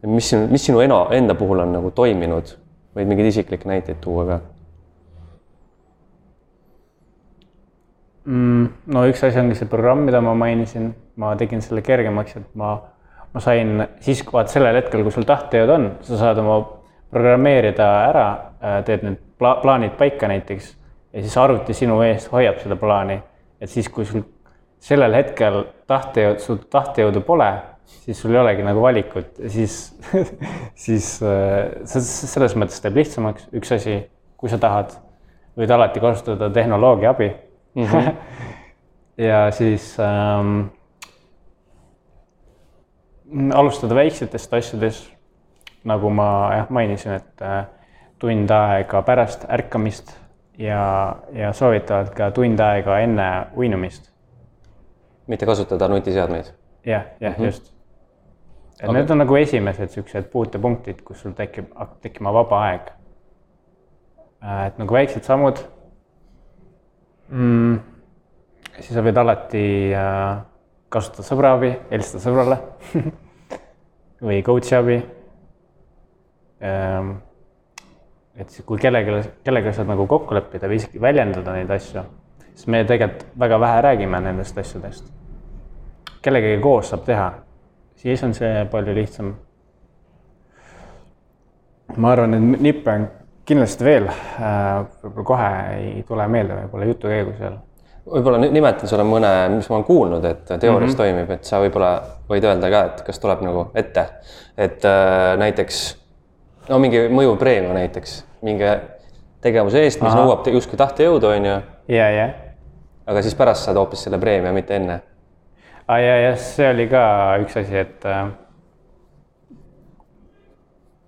mis sinu, mis sinu ena, enda puhul on nagu toiminud, võid mingeid isiklikke näiteid tuua ka mm,? no üks asi ongi see programm, mida ma mainisin, ma tegin selle kergemaks, et ma, ma sain siis, vaat sellel hetkel, kui sul tahtejõud on, sa saad oma programmeerida ära, äh, teed need pla plaanid paika näiteks ja siis arvuti sinu eest hoiab seda plaani. et siis, kui sul sellel hetkel tahtejõud, sul tahtejõudu pole, siis sul ei olegi nagu valikut, siis siis äh, selles mõttes teeb lihtsamaks, üks asi, kui sa tahad, võid alati kasutada tehnoloogia abi mm. -hmm. ja siis ähm, alustada väiksetest asjadest, nagu ma jah mainisin, et äh, tund aega pärast ärkamist ja, ja soovitavalt ka tund aega enne uinumist. Mitte kasutada nutiseadmeid? jah, jah mm, -hmm. just. et okay. need on nagu esimesed siuksed puutepunktid, kus sul tekib, hakkab tekkima vaba aeg. Äh, et nagu väiksed sammud mm,? siis sa võid alati äh, kasutada sõbra abi, helistada sõbrale või coach'i abi ähm,. et siis, kui kellelegi, kellega saad nagu kokku leppida või isegi väljendada neid asju, siis me tegelikult väga vähe räägime nendest asjadest. kellegagi koos saab teha, siis on see palju lihtsam. ma arvan, et nippe on kindlasti veel, äh, võib-olla kohe ei tule meelde, võib-olla jutu käigus veel. võib-olla nimetan sulle mõne, mis ma olen kuulnud, et teoorias mm -hmm. toimib, et sa võib-olla võid öelda ka, et kas tuleb nagu ette, et äh, näiteks no mingi mõjupreemia näiteks, mingi tegevuse eest, mis Aha. nõuab justkui tahtejõudu, on ju. ja, ja. Aga siis pärast saad hoopis selle preemia, mitte enne. aa ah, ja, ja see oli ka üks asi, et äh,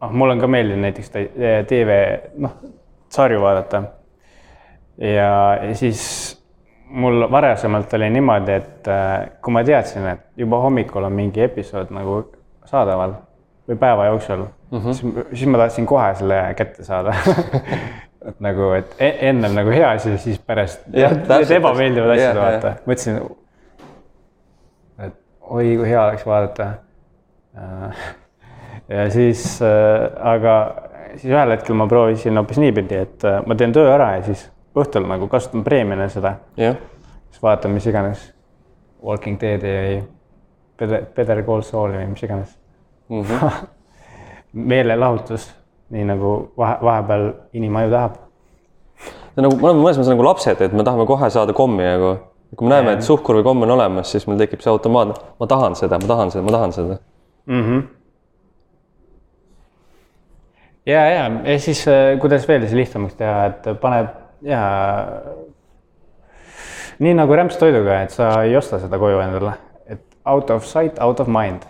noh, mulle on ka meeldinud näiteks tv, noh, sarju vaadata. ja, ja siis mul varasemalt oli niimoodi, et äh, kui ma teadsin, et juba hommikul on mingi episood nagu saadaval või päeva jooksul mm, -hmm. siis, siis ma tahtsin kohe selle kätte saada et nagu, et e-, ennem nagu hea asi, siis pärast ebameeldivad asjad, vaata. mõtlesin, et oi, kui hea oleks vaadata äh, ja siis äh,, aga siis ühel hetkel ma proovisin hoopis niipidi, et äh, ma teen töö ära ja siis õhtul nagu kasutan preemiana seda. siis vaatan, mis iganes. Walking Deadi või Better, Call Sauli või mis iganes mm. -hmm. meelelahutus, nii nagu vahe, vahepeal inimaju tahab. nagu me oleme mõnes mõttes nagu lapsed, et me tahame kohe saada kommi nagu. kui me näeme, et suhkur või komm on olemas, siis meil tekib see automaatne, ma tahan seda, ma tahan seda, ma tahan seda. mm. -hmm. ja, ja, ja siis äh, kuidas veel siis lihtsamaks teha, et paneb ja nii nagu rämpstoiduga, et sa ei osta seda koju endale, et out of sight, out of mind.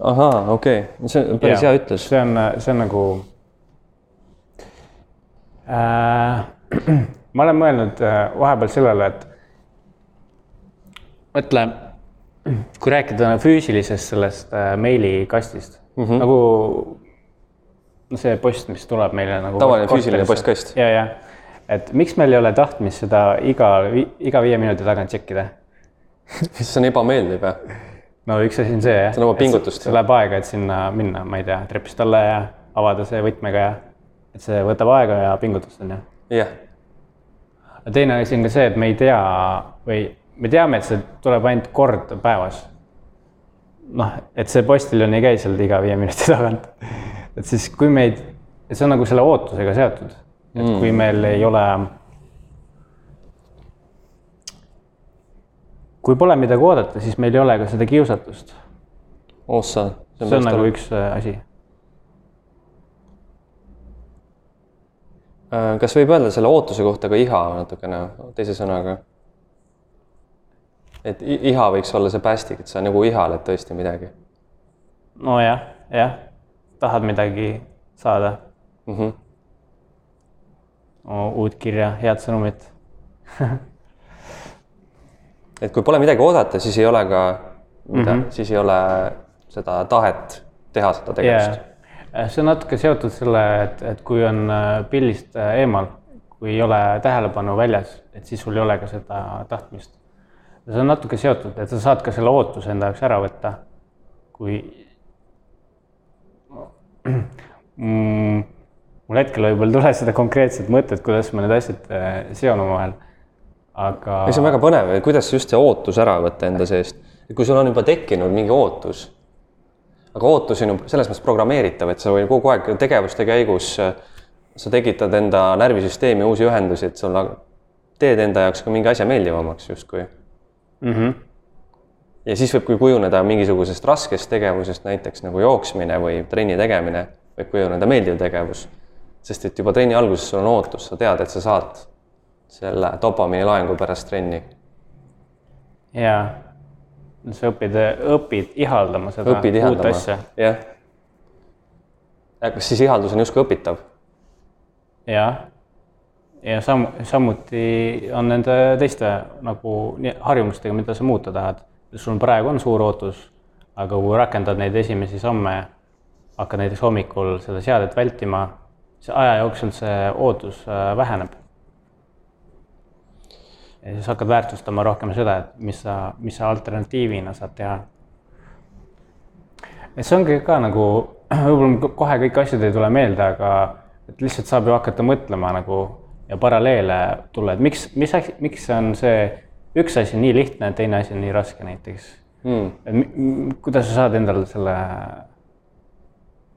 ahaa, okei okay., see on päris hea ütlus. see on, see on nagu. ma olen mõelnud äh, vahepeal sellele, et mõtle, kui rääkida füüsilisest sellest äh, meilikastist mm, -hmm. nagu no see post, mis tuleb meile nagu. Tavaline füüsiline postkast. ja, ja, et miks meil ei ole tahtmist seda iga, iga viie minuti tagant tšekkida? see on ebameeldiv jah. no üks asi on see jah. See nõuab pingutust. see läheb aega, et sinna minna, ma ei tea, trepist alla ja avada see võtmega ja et see võtab aega ja pingutust on ju. jah, teine asi on ka see, et me ei tea või me teame, et see tuleb ainult kord päevas. noh, et see postiljon ei käi seal iga viie minuti tagant. et siis, kui meid, see on nagu selle ootusega seotud, et mm. kui meil ei ole. kui pole midagi oodata, siis meil ei ole ka seda kiusatust. ossa. see on nagu üks äh, asi kas võib öelda selle ootuse kohta ka iha natukene teise sõnaga? et iha võiks olla see päästik, et sa nagu ihaled tõesti midagi nojah, jah, tahad midagi saada mm. -hmm. no,, uut kirja, head sõnumit. et kui pole midagi oodata, siis ei ole ka, mida mm. -hmm. siis ei ole seda tahet teha seda tegevust Äh, see on natuke seotud selle, et, et kui on äh, pildist äh, eemal, kui ei ole tähelepanu väljas, et siis sul ei ole ka seda tahtmist. see on natuke seotud, et sa saad ka selle ootuse enda jaoks ära võtta, kui mm, mul hetkel võib-olla ei tule seda konkreetset mõtet, kuidas ma need asjad seon omavahel, aga ei, see on väga põnev, kuidas just see ootus ära võtta enda seest. kui sul on juba tekkinud mingi ootus, aga ootus on selles mõttes programmeeritav, et sa või kogu aeg tegevuste käigus äh, sa tekitad enda närvisüsteemi uusi ühendusi, et sul teed enda jaoks ka mingi asja meeldivamaks justkui. mm. -hmm. ja siis võib kui kujuneda mingisugusest raskest tegevusest, näiteks nagu jooksmine või trenni tegemine, võib kujuneda meeldiv tegevus. sest et juba trenni alguses sul on ootus, sa tead, et sa saad selle dopamiini laengu pärast trenni jaa, sa õpid, õpid ihaldama seda õpid uut ihaldama asja. jah. kas siis ihaldus on justkui õpitav? jah, ja sam-, samuti on nende teiste nagu harjumustega, mida sa muuta tahad. sul praegu on suur ootus, aga kui rakendad neid esimesi samme, hakkad näiteks hommikul seda seadet vältima, siis aja jooksul see ootus äh, väheneb. Ja siis hakkad väärtustama rohkem seda, et mis sa, mis sa alternatiivina saad teha et see ongi ka nagu, võib-olla kohe kõik asjad ei tule meelde, aga et lihtsalt saab ju hakata mõtlema nagu ja paralleele tulla, et miks, mis, miks on see üks asi nii lihtne, teine asi nii raske näiteks Hmm. kuidas sa saad endale selle,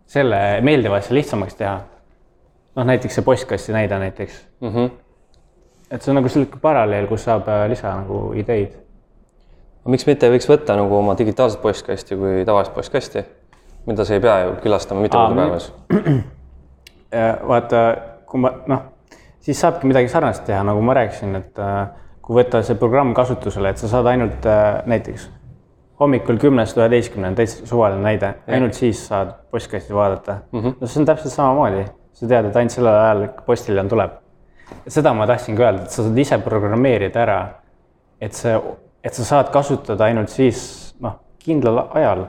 selle meeldiva asja lihtsamaks teha? noh, näiteks see postkasti näide näiteks, Mm -hmm. Et see on nagu selline paralleel, kus saab äh, lisa nagu ideid. miks mitte võiks võtta nagu oma digitaalset postkasti kui tavalist postkasti, mida sa ei pea ju külastama mitu korda päevas. vaata, kui ma noh, siis saabki midagi sarnast teha, nagu ma rääkisin, et äh, kui võtta see programm kasutusele, et sa saad ainult äh, näiteks hommikul kümnest üheteistkümneni, täitsa suvaline näide, ainult siis saad postkasti vaadata mm. -hmm. no see on täpselt samamoodi, sa tead, et ainult sellel ajal postiljon tuleb. Seda ma tahtsingi öelda, et sa saad ise programmeerida ära, et see, et sa saad kasutada ainult siis noh, kindlal ajal.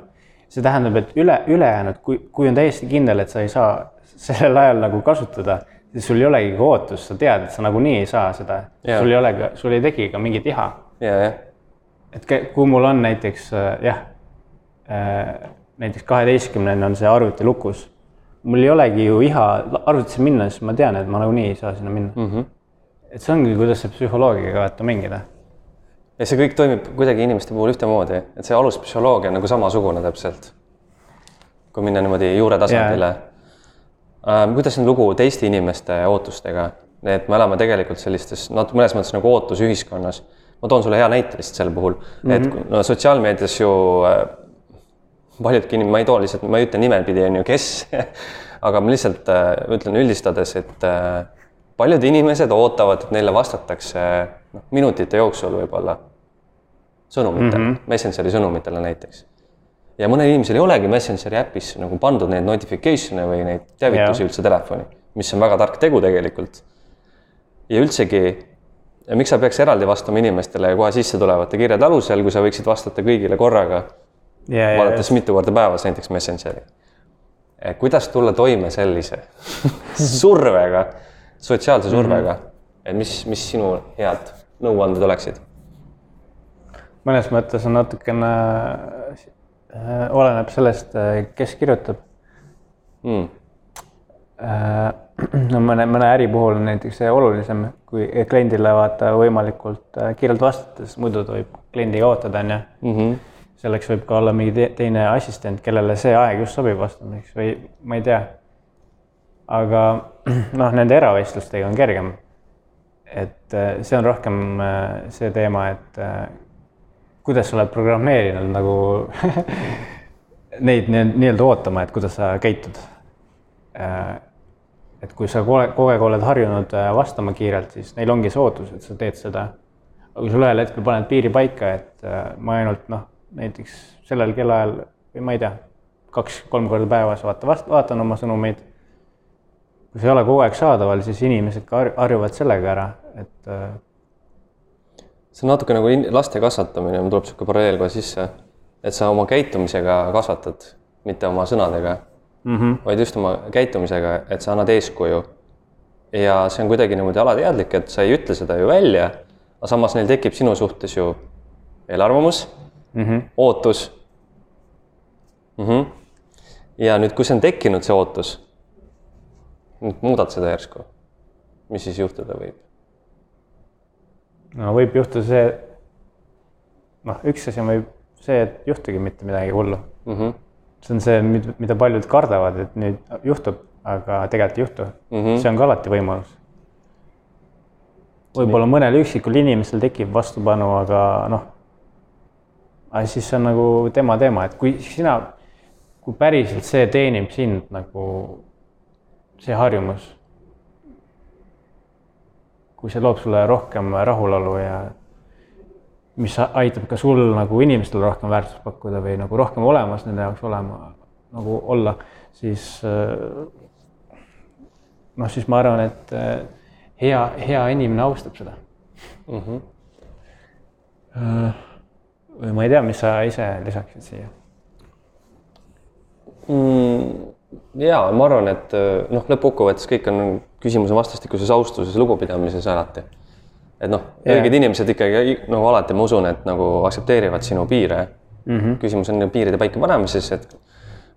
see tähendab, et üle, ülejäänud, kui, kui on täiesti kindel, et sa ei saa sellel ajal nagu kasutada, siis sul ei olegi ka ootust, sa tead, et sa nagunii ei saa seda. Sul ei ole ka, sul ei teki ka mingit iha et kui mul on näiteks äh, jah äh,, näiteks kaheteistkümneni on see arvuti lukus, mul ei olegi ju iha arvutisse minna, siis ma tean, et ma nagunii ei saa sinna minna mm. -hmm. et see ongi, kuidas see psühholoogiaga vaata mängida. ja see kõik toimib kuidagi inimeste puhul ühtemoodi, et see aluspsühholoogia on nagu samasugune täpselt. kui minna niimoodi juure tasandile yeah.. kuidas on lugu teiste inimeste ootustega? et me elame tegelikult sellistes, noh, mõnes mõttes nagu ootusühiskonnas. ma toon sulle hea näite lihtsalt selle puhul mm, -hmm. et no sotsiaalmeedias ju äh, paljudki inimesed, ma ei too lihtsalt, ma ei ütle nimepidi, on ju, kes aga ma lihtsalt äh, ütlen üldistades, et äh, paljud inimesed ootavad, et neile vastatakse noh, minutite jooksul võib-olla sõnumitele mm, -hmm. Messengeri sõnumitele näiteks. ja mõnel inimesel ei olegi Messengeri äpis nagu pandud neid notification'e või neid teavitusi yeah. üldse telefoni, mis on väga tark tegu tegelikult. ja üldsegi, miks sa peaks eraldi vastama inimestele kohe sisse tulevate kirjade alusel, kui sa võiksid vastata kõigile korraga yeah,, vaadates yeah, mitu korda päevas näiteks Messengeri. kuidas tulla toime sellise survega sotsiaalse survega mm, -hmm. et mis, mis sinu head nõuanded oleksid? mõnes mõttes on natukene äh,, oleneb sellest, äh, kes kirjutab mm.. No mõne, mõne äri puhul on näiteks see olulisem, kui kliendile vaata võimalikult kiirelt vastata, sest muidu võib kliendi kaotada, on ju. Selleks võib ka olla mingi te teine assistent, kellele see aeg just sobib vastamiseks või ma ei tea aga noh, nende eravestlustega on kergem. et äh, see on rohkem äh, see teema, et äh, kuidas sa oled programmeerinud nagu neid nii-öelda ootama, et kuidas sa käitud. et kui sa kogu aeg, oled harjunud vastama kiirelt, siis neil ongi see ootus, et sa teed seda. aga kui sul ühel hetkel paned piiri paika, et ma ainult noh, näiteks sellel kellaajal või ma ei tea, kaks-kolm korda päevas vaata, vaatan oma sõnumeid kui see ei ole kogu aeg saadaval, siis inimesed ka harjuvad sellega ära, et. Äh, see on natuke nagu laste kasvatamine, mul tuleb niisugune paralleel kohe sisse, et sa oma käitumisega kasvatad, mitte oma sõnadega mm, -hmm. vaid just oma käitumisega, et sa annad eeskuju. ja see on kuidagi niimoodi alateadlik, et sa ei ütle seda ju välja, aga samas neil tekib sinu suhtes ju eelarvamus mm, -hmm. ootus mm. -hmm. ja nüüd, kui see on tekkinud, see ootus nüüd muudad seda järsku, mis siis juhtuda võib? no võib juhtuda see, noh, üks asi võib see, et juhtugi mitte midagi hullu mm. -hmm. see on see, mida paljud kardavad, et nüüd juhtub, aga tegelikult ei juhtu mm. -hmm. see on ka alati võimalus. võib-olla mõnel üksikul inimesel tekib vastupanu, aga noh, aga siis see on nagu tema teema, et kui sina, kui päriselt see teenib sind nagu see harjumus, kui see loob sulle rohkem rahulolu ja mis aitab ka sul nagu inimestele rohkem väärtust pakkuda või nagu rohkem olemas nende jaoks olema, nagu olla, siis noh, siis ma arvan, et eh, hea, hea inimene austab seda mm. -hmm. Või ma ei tea, mis sa ise lisaksid siia mm.? ja ma arvan, et äh, noh, lõppkokkuvõttes kõik on küsimuse vastastikuses austuses, lugupidamises alati. et noh, õiged inimesed ikkagi nagu alati ma usun, et nagu aktsepteerivad sinu piire mm. -hmm. küsimus on piiride paikapanemises, et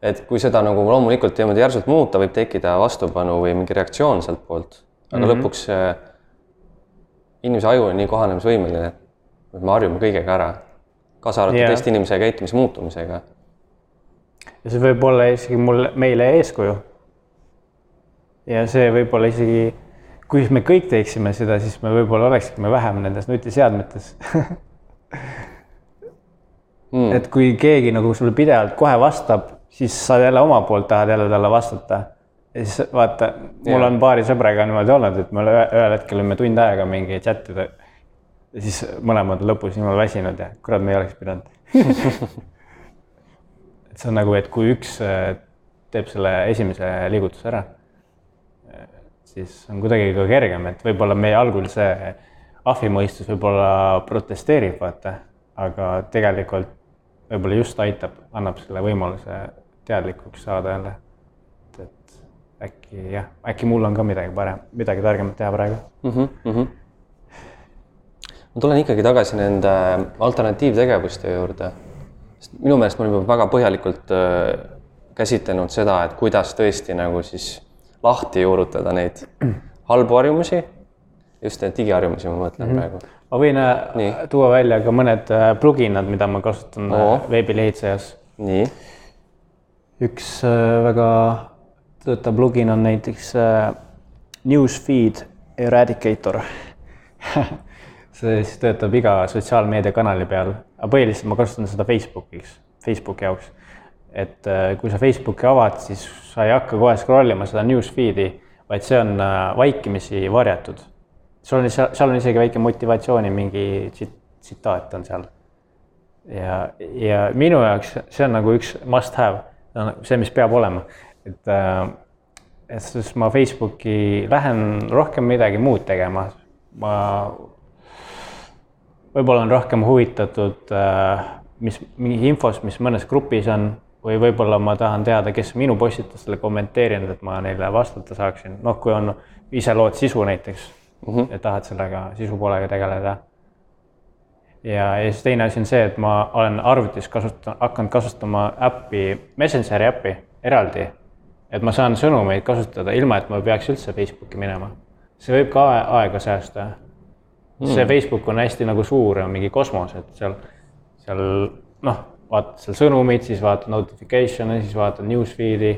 et kui seda nagu loomulikult niimoodi järsult muuta, võib tekkida vastupanu või mingi reaktsioon sealtpoolt, aga mm -hmm. lõpuks äh, inimese aju on nii kohanemisvõimeline, et me harjume kõigega ära, kaasa arvatud yeah. teiste inimese käitumise muutumisega ja see võib olla isegi mulle, meile eeskuju. ja see võib olla isegi, kui me kõik teeksime seda, siis me võib-olla oleksime vähem nendes nutiseadmetes mm.. et kui keegi nagu sulle pidevalt kohe vastab, siis sa jälle oma poolt tahad jälle talle vastata. ja siis vaata, mul yeah. on paari sõbraga niimoodi olnud, et me ühel hetkel olime tund aega mingi chat ida. Ja siis mõlemad lõpus jumala väsinud ja kurat, me ei oleks pidanud see on nagu, et kui üks äh, teeb selle esimese liigutuse ära, äh, siis on kuidagi ka kergem, et võib-olla meie algul see ahvi mõistus võib-olla protesteerib, vaata, aga tegelikult võib-olla just aitab, annab selle võimaluse teadlikuks saada jälle. et äkki jah, äkki mul on ka midagi parem, midagi targemat teha praegu mm. -hmm, mm -hmm. Ma tulen ikkagi tagasi nende alternatiivtegevuste juurde sest minu meelest me oleme väga põhjalikult äh, käsitlenud seda, et kuidas tõesti nagu siis lahti juurutada neid halbu harjumusi just neid digiharjumusi ma mõtlen mm -hmm. praegu. ma võin äh, Nii. tuua välja ka mõned äh, pluginad, mida ma kasutan oh. veebilehitsejas. nii. üks väga töötav plugin on näiteks Newsfeed Eradicator siis töötab iga sotsiaalmeediakanali peal, aga põhiliselt ma kasutan seda Facebookiks, Facebooki jaoks. et kui sa Facebooki avad, siis sa ei hakka kohe scroll ima seda newsfeed'i vaid see on äh, vaikimisi varjatud. sul on, seal on isegi väike motivatsiooni mingi tsitaat on seal. ja, ja minu jaoks see on nagu üks must have, see, mis peab olema, et, äh, et siis ma Facebooki lähen rohkem midagi muud tegema, ma võib-olla on rohkem huvitatud, äh, mis mingi infost, mis mõnes grupis on või võib-olla ma tahan teada, kes minu postitustele kommenteerinud, et ma neile vastata saaksin, noh, kui on, ise lood sisu näiteks mm, -hmm. et tahad sellega sisu poolega tegeleda. ja, ja siis teine asi on see, et ma olen arvutis kasutan, hakanud kasutama äppi, Messengeri äppi eraldi. et ma saan sõnumeid kasutada ilma, et ma peaks üldse Facebooki minema. see võib ka aega säästa mm.. see Facebook on hästi nagu suur ja mingi kosmos, et seal, seal noh vaatad seal sõnumeid, siis vaatad notification'e, siis vaatad newsfeed'i.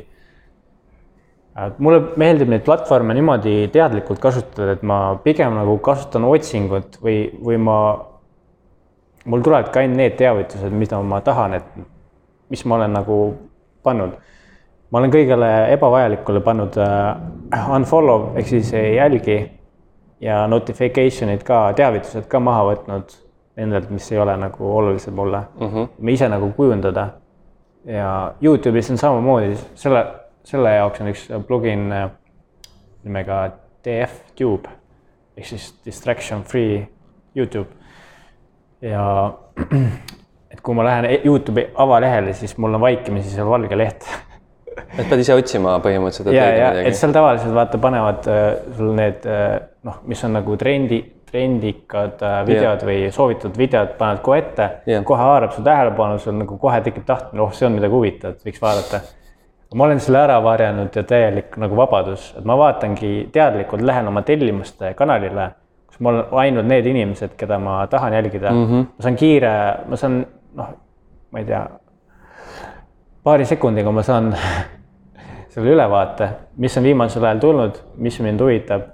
mulle meeldib neid platvorme niimoodi teadlikult kasutada, et ma pigem nagu kasutan otsingut või, või ma, mul tulevadki ainult need teavitused, mida ma tahan, et mis ma olen nagu pannud. ma olen kõigele ebavajalikule pannud uh, unfollow ehk siis ei jälgi ja notification'id ka, teavitused ka maha võtnud nendelt, mis ei ole nagu olulised mulle mm. -hmm. ma ise nagu kujundada. ja Youtube'is on samamoodi, selle, selle jaoks on üks plugin äh, nimega DF-Tube ehk siis distraction free Youtube. ja et kui ma lähen Youtube'i avalehele, siis mul on vaikimisi seal valge leht et pead ise otsima põhimõtteliselt, leida midagi? et seal tavaliselt vaata panevad äh, sul need äh, noh, mis on nagu trendi trendikad äh, videod yeah. või soovitud videod paned kohe ette yeah., kohe haarab su tähelepanu, sul nagu kohe tekib tahtmine, oh, see on midagi huvitavat, võiks vaadata. ma olen selle ära varjanud ja täielik nagu vabadus, et ma vaatangi teadlikult, lähen oma tellimuste kanalile, kus mul on ainult need inimesed, keda ma tahan jälgida mm. -hmm. ma saan kiire, ma saan noh, ma ei tea, paari sekundiga ma saan selle ülevaate, mis on viimasel ajal tulnud, mis mind huvitab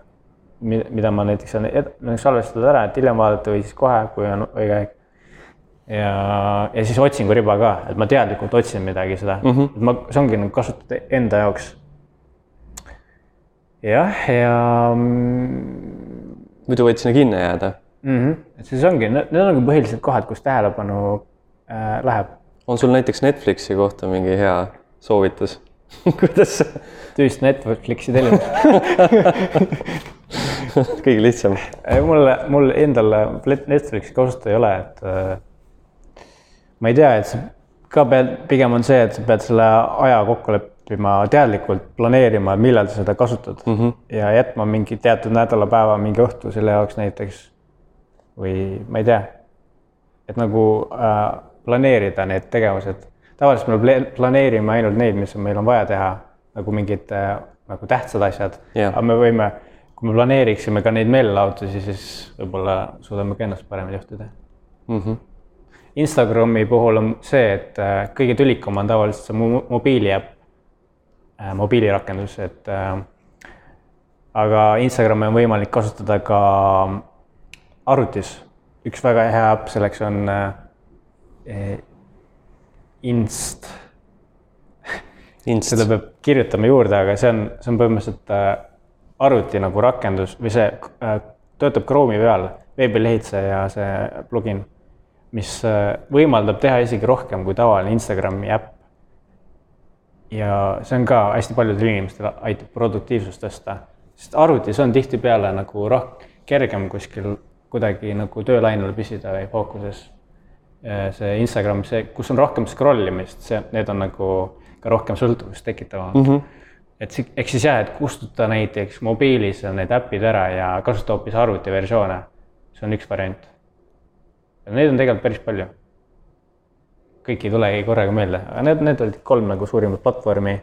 mida ma näiteks saan salvestada ära, et hiljem vaadata või siis kohe, kui on õige aeg. ja, ja siis otsinguriba ka, et ma teadlikult otsin midagi seda mm, -hmm. et ma, see ongi nagu kasutada enda jaoks. jah, ja, ja. muidu võid sinna kinni jääda mm. -hmm. et siis ongi, need on nagu põhilised kohad, kus tähelepanu äh, läheb. On sul näiteks Netflixi kohta mingi hea soovitus kuidas tüüst Netflixi tellimust kõige lihtsam. mul, mul endal Netflixi kasutada ei ole, et äh, ma ei tea, et sa ka pead, pigem on see, et sa pead selle aja kokku leppima, teadlikult planeerima, millal sa seda kasutad mm -hmm. ja jätma mingi teatud nädalapäeva, mingi õhtu selle jaoks näiteks. või ma ei tea, et nagu äh, planeerida need tegevused. tavaliselt me planeerime ainult neid, mis meil on vaja teha, nagu mingid äh, nagu tähtsad asjad yeah., aga me võime kui me planeeriksime ka neid meelelahutusi, siis võib-olla suudame ka ennast paremini juhtida mm. -hmm. Instagrami puhul on see, et äh, kõige tülikam on tavaliselt see mobiiliäpp, äh, mobiilirakendus, et äh, aga Instagrami on võimalik kasutada ka arvutis. üks väga hea äpp selleks on Inst. Inst. seda peab kirjutama juurde, aga see on, see on põhimõtteliselt arvuti nagu rakendus või see äh, töötab Chrome'i peal, veebilehitseja see plugin, mis äh, võimaldab teha isegi rohkem kui tavaline Instagrami äpp. ja see on ka hästi paljudel inimestel aitab produktiivsust tõsta, sest arvutis on tihtipeale nagu roh-, kergem kuskil kuidagi nagu töölainel püsida või fookuses. See Instagram, see, kus on rohkem scroll imist, see, need on nagu ka rohkem sõltuvust tekitavad mm. -hmm et ehk siis jah, et kustuta näiteks mobiilis need äpid ära ja kasuta hoopis arvutiversioone. see on üks variant. Neid on tegelikult päris palju. kõik ei tulegi korraga meelde, aga need, need olid kolm nagu suurimat platvormi.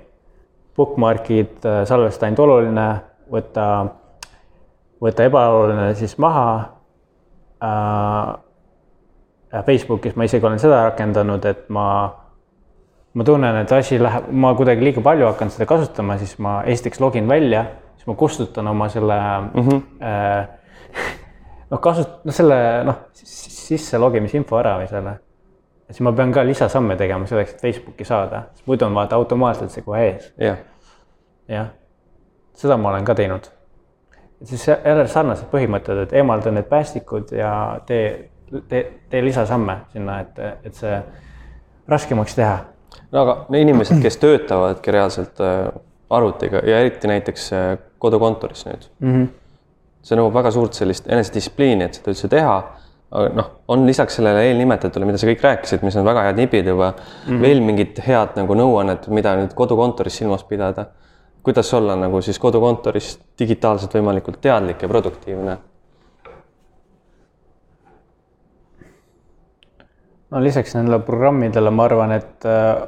Bookmarkid, äh, salvesta ainult oluline, võta võta ebaoluline siis maha äh,. Facebookis ma isegi olen seda rakendanud, et ma, ma tunnen, et asi läheb, ma kuidagi liiga palju hakkan seda kasutama, siis ma esiteks login välja, siis ma kustutan oma selle mm -hmm. äh, noh, kasut-, noh, selle noh, sisse logimisinfo ära või selle. siis ma pean ka lisasamme tegema selleks, et Facebooki saada, sest muidu on vaata automaatselt see kohe ees. jah. jah, seda ma olen ka teinud. siis jälle sarnased põhimõtted, et eemalda need päästikud ja tee tee, tee lisasamme sinna, et, et see raskemaks teha. no aga need inimesed, kes töötavadki reaalselt äh, arvutiga ja eriti näiteks äh, kodukontoris nüüd mm. -hmm. see nõuab väga suurt sellist enesedistsipliini, et seda üldse teha. aga noh, on lisaks sellele eelnimetatule, mida sa kõik rääkisid, mis on väga head nipid juba mm, -hmm. veel mingit head nagu nõuannet, mida nüüd kodukontoris silmas pidada. kuidas olla nagu siis kodukontoris digitaalselt võimalikult teadlik ja produktiivne no lisaks nendele programmidele ma arvan, et äh,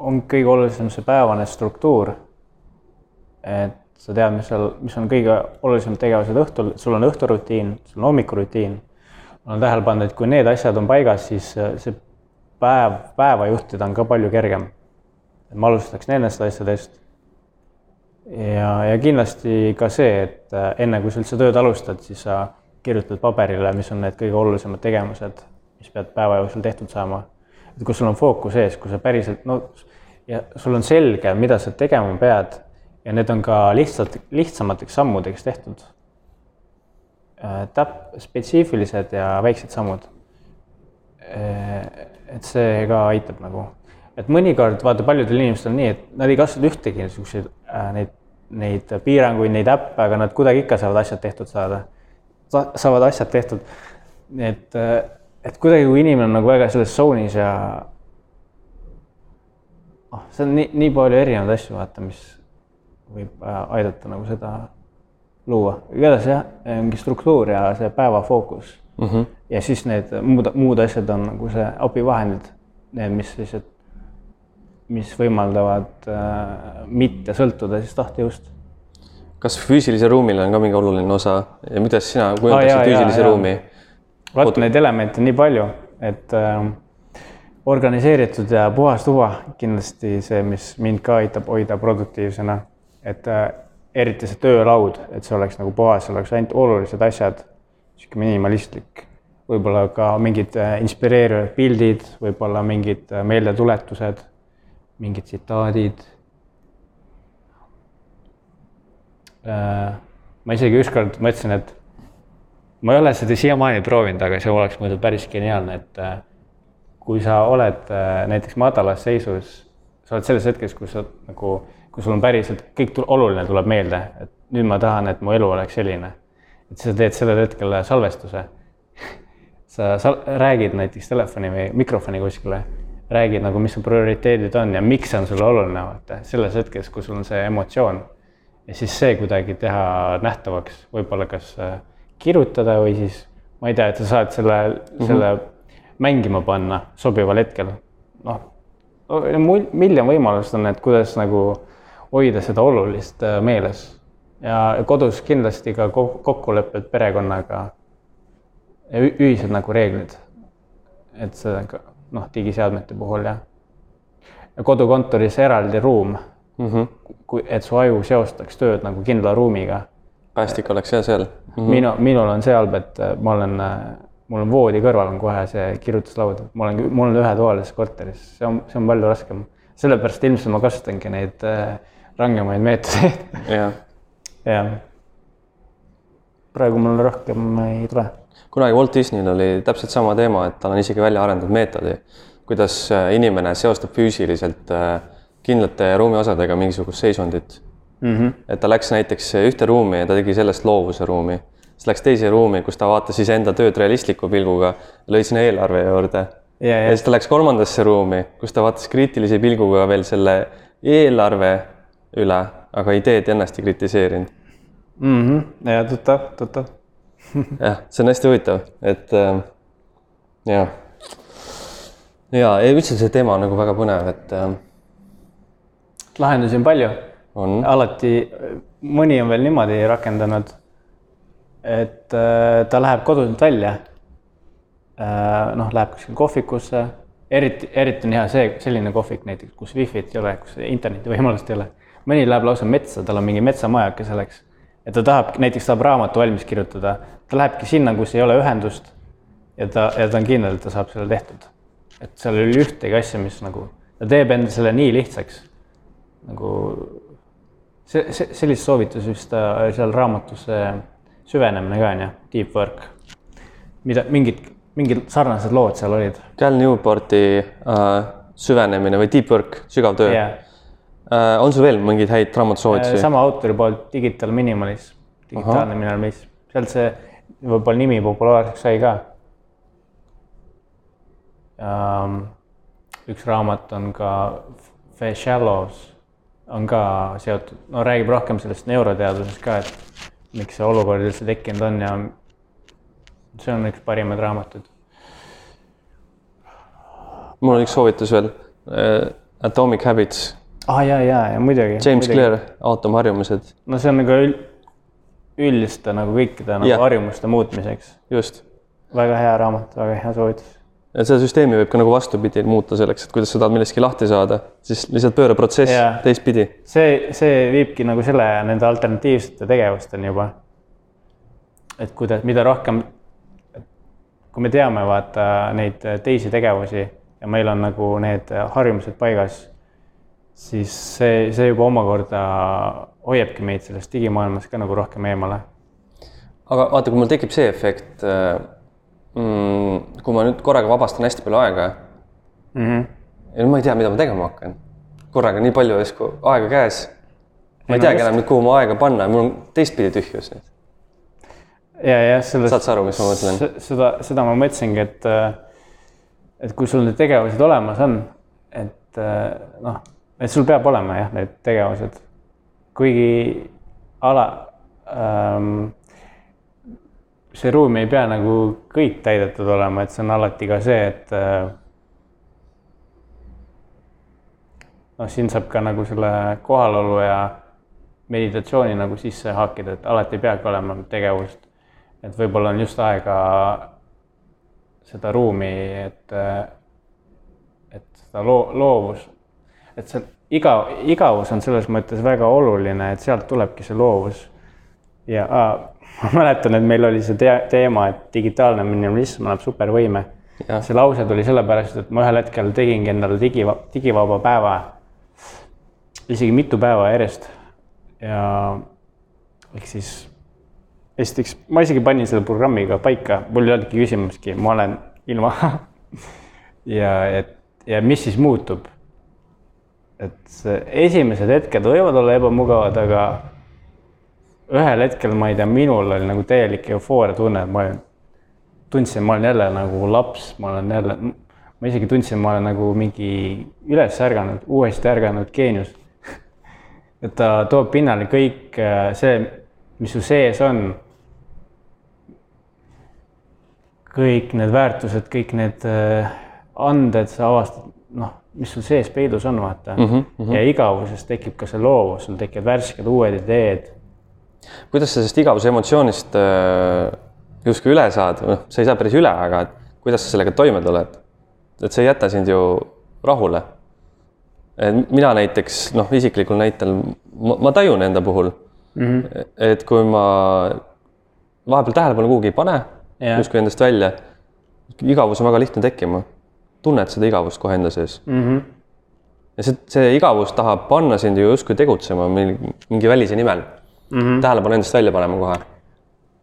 on kõige olulisem see päevane struktuur. et sa tead, mis seal, mis on kõige olulisemad tegevused õhtul, sul on õhturutiin, sul on hommikurutiin. ma olen tähele pannud, et kui need asjad on paigas, siis äh, see päev, päeva juhtida on ka palju kergem. ma alustaks nendest asjadest. ja, ja kindlasti ka see, et äh, enne kui sa üldse tööd alustad, siis sa kirjutad paberile, mis on need kõige olulisemad tegevused mis pead päeva jooksul tehtud saama. et kui sul on fookus ees, kui sa päriselt, no ja sul on selge, mida sa tegema pead ja need on ka lihtsalt, lihtsamateks sammudeks tehtud. Äh, täp-, spetsiifilised ja väiksed sammud. Äh, et see ka aitab nagu, et mõnikord vaata paljudel inimestel on nii, et nad ei kasuta ühtegi niisuguseid äh, neid, neid piiranguid, neid äppe, aga nad kuidagi ikka saavad asjad tehtud saada. saavad asjad tehtud. et et kuidagi, kui inimene on nagu väga selles tsooniis ja noh, see on nii, nii palju erinevaid asju, vaata, mis võib äh, aidata nagu seda luua. igatahes jah, mingi struktuur ja see päeva fookus mm. -hmm. ja siis need muud, muud asjad on nagu see abivahendid, need, mis lihtsalt, mis võimaldavad äh, mitte sõltuda siis tahtejõust. kas füüsilisel ruumil on ka mingi oluline osa ja kuidas sina kujundaksid ah, füüsilise ja, ruumi? Vot neid elemente on nii palju, et äh, organiseeritud ja puhas tuba kindlasti see, mis mind ka aitab hoida produktiivsena. et äh, eriti see töölaud, et see oleks nagu puhas, oleks ainult olulised asjad, sihuke minimalistlik, võib-olla ka mingid äh, inspireerivad pildid, võib-olla mingid äh, meeldetuletused, mingid tsitaadid äh,. ma isegi ükskord mõtlesin, et ma ei ole seda siiamaani proovinud, aga see oleks muidu päris geniaalne, et äh, kui sa oled äh, näiteks madalas seisus, sa oled selles hetkes, kus sa nagu, kui sul on päriselt kõik oluline tuleb meelde, et nüüd ma tahan, et mu elu oleks selline. et sa teed sellel hetkel salvestuse sa sal-, räägid näiteks telefoni või mikrofoni kuskile, räägid nagu, mis su prioriteedid on ja miks see on sulle oluline, vaata, selles hetkes, kui sul on see emotsioon. ja siis see kuidagi teha nähtavaks, võib-olla kas äh, kirjutada või siis ma ei tea, et sa saad selle mm, -hmm. selle mängima panna sobival hetkel. noh, miljon võimalust on, et kuidas nagu hoida seda olulist äh, meeles ja kodus kindlasti ka kokkulepped perekonnaga. ühised nagu reeglid. et see noh, digiseadmete puhul jah. ja kodukontoris eraldi ruum mm. -hmm. kui, et su aju seostaks tööd nagu kindla ruumiga päästik oleks jah seal mm. -hmm. minu, minul on see halb, et äh, ma olen, äh, mul on voodi kõrval on kohe see kirjutuslaud, ma olen, mul on ühetoalises korteris, see on, see on palju raskem. sellepärast ilmselt ma kasutangi neid äh, rangemaid meetodeid jah. jah. praegu mul rohkem ei tule. kunagi Walt Disneyl oli täpselt sama teema, et tal on isegi välja arendatud meetodi, kuidas inimene seostab füüsiliselt kindlate ruumiosadega mingisugust seisundit mm. -hmm. et ta läks näiteks ühte ruumi ja ta tegi sellest loovuse ruumi, siis läks teise ruumi, kus ta vaatas iseenda tööd realistliku pilguga, lõi sinna eelarve juurde. Ja, ja siis ta läks kolmandasse ruumi, kus ta vaatas kriitilise pilguga veel selle eelarve üle, aga ideed ennast ei kritiseerinud mm. -hmm. ja tuttav, tuttav jah, see on hästi huvitav, et äh, jah. ja, ja üldse see teema on nagu väga põnev, et äh,. lahendusi on palju alati mõni on veel niimoodi rakendanud, et äh, ta läheb koduselt välja. noh, läheb kuskile kohvikusse, eriti, eriti on hea see, selline kohvik näiteks, kus wifi't ei ole, kus interneti võimalust ei ole. mõni läheb lausa metsa, tal on mingi metsamajake selleks, et ta tahab, näiteks tahab raamatu valmis kirjutada, ta lähebki sinna, kus ei ole ühendust ja ta, ja ta on kindel, et ta saab selle tehtud. et seal ei ole ühtegi asja, mis nagu, ta teeb enda selle nii lihtsaks nagu see, see, sellist soovitusi vist äh, seal raamatus see süvenemine ka on ju, deep work. mida mingid, mingid sarnased lood seal olid. Cal Newporti äh, süvenemine või deep work, sügav töö ja äh,. on sul veel mingeid häid raamatusoovitusi? sama autori poolt Digital Minimalism, digitaalne minimalism, sealt see võib-olla nimi populaarseks sai ka um,. üks raamat on ka The Shallows, on ka seotud, no räägib rohkem sellest neuroteadusest ka, et miks see olukord üldse tekkinud on ja see on üks parimaid raamatuid. mul on üks soovitus veel äh,. Atomic Habits, aa ah, ja, ja, ja muidugi. James Clear, aatomharjumused, no see on nagu üld, üldiste nagu kõikide nagu Jah. harjumuste muutmiseks. just. väga hea raamat, väga hea soovitus. Et seda süsteemi võib ka nagu vastupidi muuta selleks, et kuidas sa tahad millestki lahti saada, siis lihtsalt pööra protsess Jaa. teistpidi. see, see viibki nagu selle, nende alternatiivsete tegevusteni juba. et kuidas, mida rohkem, kui me teame, vaata neid teisi tegevusi ja meil on nagu need harjumused paigas, siis see, see juba omakorda hoiabki meid sellest digimaailmast ka nagu rohkem eemale. aga vaata, kui mul tekib see efekt mm,, kui ma nüüd korraga vabastan hästi palju aega Mm -hmm. ja ma ei tea, mida ma tegema hakkan. korraga nii palju järsku aega käes. ma ei no teagi enam nüüd, kuhu ma aega panna mul on teistpidi tühjus nüüd. ja, jah, sellest. Saad sa aru, mis ma mõtlen?? seda, seda ma mõtlesingi, et, et kui sul need tegevused olemas on, et äh, noh, et sul peab olema jah, need tegevused. kuigi ala ähm,, see ruum ei pea nagu kõik täidetud olema, et see on alati ka see, et äh, noh, siin saab ka nagu selle kohalolu ja meditatsiooni nagu sisse haakida, et alati ei peagi olema tegevust. et võib-olla on just aega seda ruumi, et, et seda loo-, loovus, et see iga, igavus on selles mõttes väga oluline, et sealt tulebki see loovus. ja aa, ma mäletan, et meil oli see te teema, et digitaalne minimalism annab supervõime. See lause tuli sellepärast, et ma ühel hetkel tegingi endale digi, digivaba päeva, isegi mitu päeva järjest ja ehk siis esiteks ma isegi panin selle programmiga paika, mul ei olnudki küsimustki, ma olen ilma. ja et ja mis siis muutub? et esimesed hetked võivad olla ebamugavad, aga ühel hetkel ma ei tea, minul oli nagu täielik eufooria tunne, et ma tundsin, ma olen jälle nagu laps, ma olen jälle, ma isegi tundsin, ma olen nagu mingi üles ärganud, uuesti ärganud geenius. et ta toob pinnale kõik äh, see, mis su sees on kõik need väärtused, kõik need äh, anded, sa avastad, noh, mis sul sees peidus on, vaata mm. Mhm, -hmm. ja igavusest tekib ka see loovus, sul tekivad värsked uued ideed. Kuidas sa sellest igavuse emotsioonist äh, justkui üle saad, noh, sa ei saa päris üle, aga kuidas sa sellega toime tuled? et see ei jäta sind ju rahule. mina näiteks noh, isiklikul näitel ma, ma tajun enda puhul mm, -hmm. et kui ma vahepeal tähelepanu kuhugi ei pane Jah. justkui endast välja, igavus on väga lihtne tekkima. tunned seda igavust kohe enda sees Mm -hmm. ja see, see igavus tahab panna sind ju justkui tegutsema mingi, mingi välise nimel mm. -hmm. tähelepanu endast välja panema kohe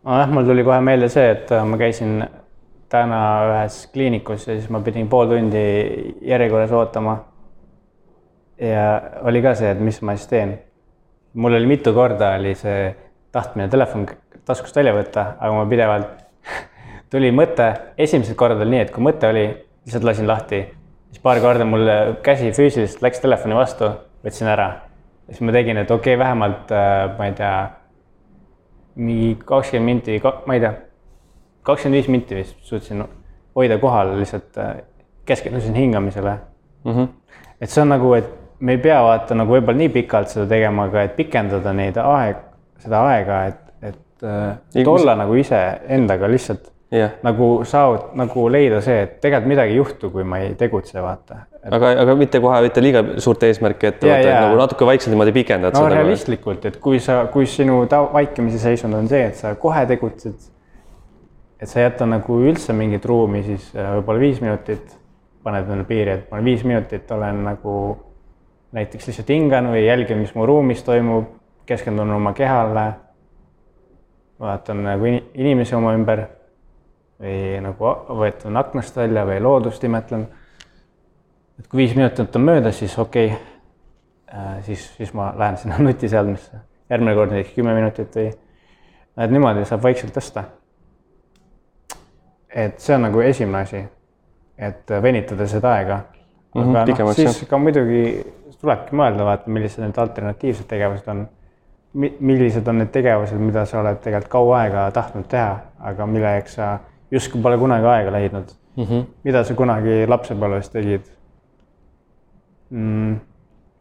nojah, mul tuli kohe meelde see, et äh, ma käisin täna ühes kliinikus ja siis ma pidin pool tundi järjekorras ootama. ja oli ka see, et mis ma siis teen. mul oli mitu korda oli see tahtmine telefon taskust välja võtta, aga ma pidevalt tuli mõte, esimesed korrad oli nii, et kui mõte oli, lihtsalt lasin lahti, siis paar korda mul käsi füüsiliselt läks telefoni vastu, võtsin ära. Siis ma tegin, et okei okay,, vähemalt äh, ma ei tea mingi kakskümmend minti, ma ei tea, kakskümmend viis minti vist suutsin hoida kohal, lihtsalt äh, keskendusin hingamisele mm. -hmm. et see on nagu, et me ei pea vaata nagu võib-olla nii pikalt seda tegema, aga et pikendada neid aeg, seda aega, et, et, et olla nagu ise endaga lihtsalt jah, nagu saavut-, nagu leida see, et tegelikult midagi ei juhtu, kui ma ei tegutse, vaata. Aga, aga mitte kohe võtta liiga suurt eesmärki et jaa. nagu natuke vaikselt niimoodi pikendad no seda. realistlikult, et kui sa, kui sinu vaikimise seisund on see, et sa kohe tegutsed, et sa ei jäta nagu üldse mingit ruumi, siis äh, võib-olla viis minutit, paned endale piiri, et ma viis minutit olen nagu näiteks lihtsalt hingan või jälgin, mis mu ruumis toimub, keskendun oma kehale, vaatan nagu ini- inimesi oma ümber või nagu võetan aknast välja või loodust imetlen. Et kui viis minutit on möödas, siis okei okay, äh, siis, siis ma lähen sinna nutiseadmesse. järgmine kord näiteks kümme minutit või, et niimoodi saab vaikselt tõsta. et see on nagu esimene asi, et venitada seda aega. Aga noh, pikemaks, siis ka muidugi tulebki mõelda, vaata, millised need alternatiivsed tegevused on. millised on need tegevused, mida sa oled tegelikult kaua aega tahtnud teha, aga milleks sa justkui pole kunagi aega leidnud mm. -hmm. mida sa kunagi lapsepõlves tegid mm,?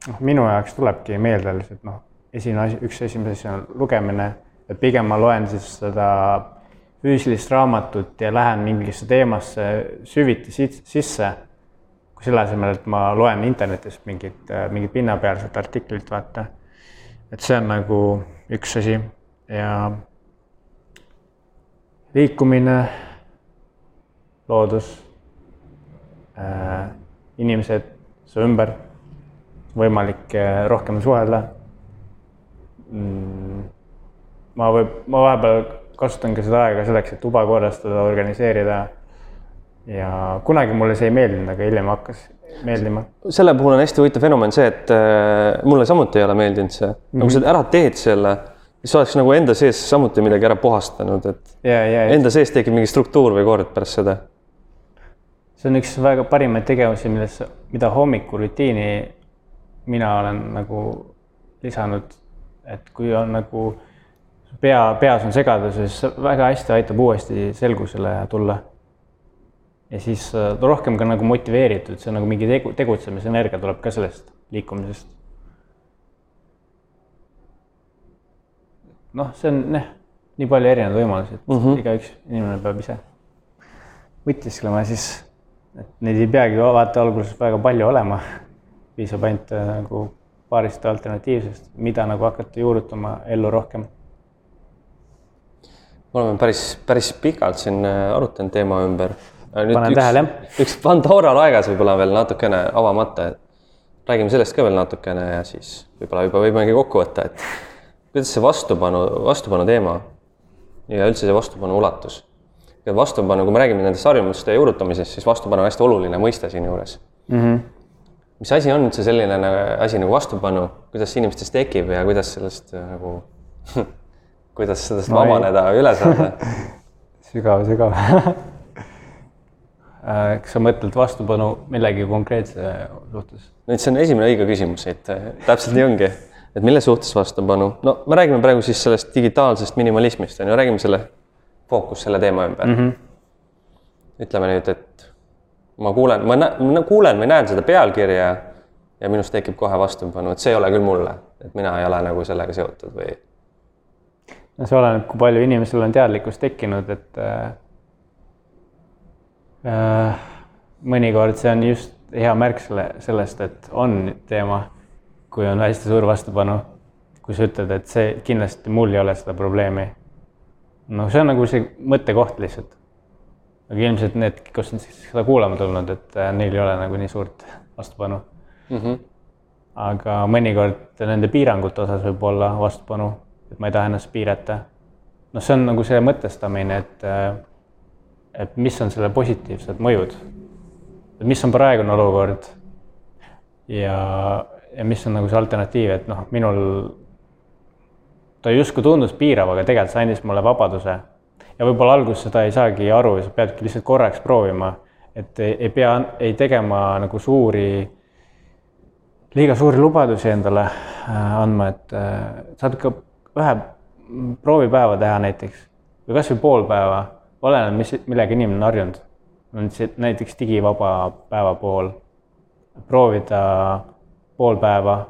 noh, minu jaoks tulebki meelde lihtsalt noh, esimene asi, üks esimesi asju on lugemine, et pigem ma loen siis seda füüsilist raamatut ja lähen mingisse teemasse süviti sis- sisse, kui selle asemel, et ma loen internetist mingit, mingit pinnapealset artiklit, vaata. et see on nagu üks asi ja liikumine, loodus äh,, inimesed su ümber, võimalik äh, rohkem suhelda mm,. ma võib, ma vahepeal kasutan ka seda aega selleks, et tuba korrastada, organiseerida. ja kunagi mulle see ei meeldinud, aga hiljem hakkas meeldima. selle puhul on hästi huvitav fenomen see, et äh, mulle samuti ei ole meeldinud see mm, -hmm. nagu sa ära teed selle, siis oleks nagu enda sees samuti midagi ära puhastanud, et ja, ja, ja enda sees tekib mingi struktuur või kord pärast seda. See on üks väga parimaid tegevusi, millesse, mida hommikurutiini mina olen nagu lisanud, et kui on nagu pea, peas on segaduses, väga hästi aitab uuesti selgusele tulla. ja siis äh, rohkem ka nagu motiveeritud, see on nagu mingi tegu, tegutsemisenergia tuleb ka sellest liikumisest. noh, see on jah, nii palju erinevaid võimalusi, et mm -hmm. igaüks inimene peab ise mõtisklema siis, et neid ei peagi vaata alguses väga palju olema. piisab ainult äh, nagu paarist alternatiivsest, mida nagu hakata juurutama ellu rohkem. me oleme päris, päris pikalt siin äh, arutanud teema ümber. Panen tähele, jah. üks Pandora laegas võib-olla veel natukene avamata, et räägime sellest ka veel natukene ja siis võib-olla juba võimegi kokku võtta, et kuidas see vastupanu, vastupanu teema ja üldse see vastupanu ulatus. Ja vastupanu, kui me räägime nendest harjumuste juurutamisest, siis vastupanu on hästi oluline mõiste siinjuures mm. -hmm. mis asi on üldse selline asi nagu vastupanu, kuidas see inimestes tekib ja kuidas sellest äh, nagu kuidas sellest No vabaneda üle saada? sügav, sügav Äh, kas sa mõtled vastupanu millegi konkreetse suhtes? nüüd see on esimene õige küsimus, et äh, täpselt nii ongi, et mille suhtes vastupanu, no me räägime praegu siis sellest digitaalsest minimalismist on ju, räägime selle fookus selle teema ümber mm. -hmm. ütleme nüüd, et ma kuulen, ma nä-, ma kuulen või näen seda pealkirja ja minust tekib kohe vastupanu, et see ei ole küll mulle, et mina ei ole nagu sellega seotud või no see oleneb, kui palju inimesel on teadlikkus tekkinud, et äh, äh, mõnikord see on just hea märk selle, sellest, et on teema, kui on hästi suur vastupanu. kui sa ütled, et see kindlasti mul ei ole seda probleemi. No see on nagu see mõttekoht lihtsalt. aga ilmselt need, kes on siis seda kuulama tulnud, et äh, neil ei ole nagu nii suurt vastupanu mm? -hmm. aga mõnikord nende piirangute osas võib olla vastupanu, et ma ei taha ennast piirata. noh, see on nagu see mõtestamine, et, et mis on selle positiivsed mõjud. et mis on praegune olukord ja, ja mis on nagu see alternatiiv, et noh, minul ta justkui tundus piirav, aga tegelikult see andis mulle vabaduse. ja võib-olla alguses seda ei saagi aru sa peadki lihtsalt korraks proovima, et ei, ei pea, ei tegema nagu suuri liiga suuri lubadusi endale äh, andma, et äh, saad ikka ühe proovipäeva teha näiteks või kasvõi pool päeva, oleneb, mis, millega inimene on harjunud. on see näiteks digivaba päeva pool, proovida pool päeva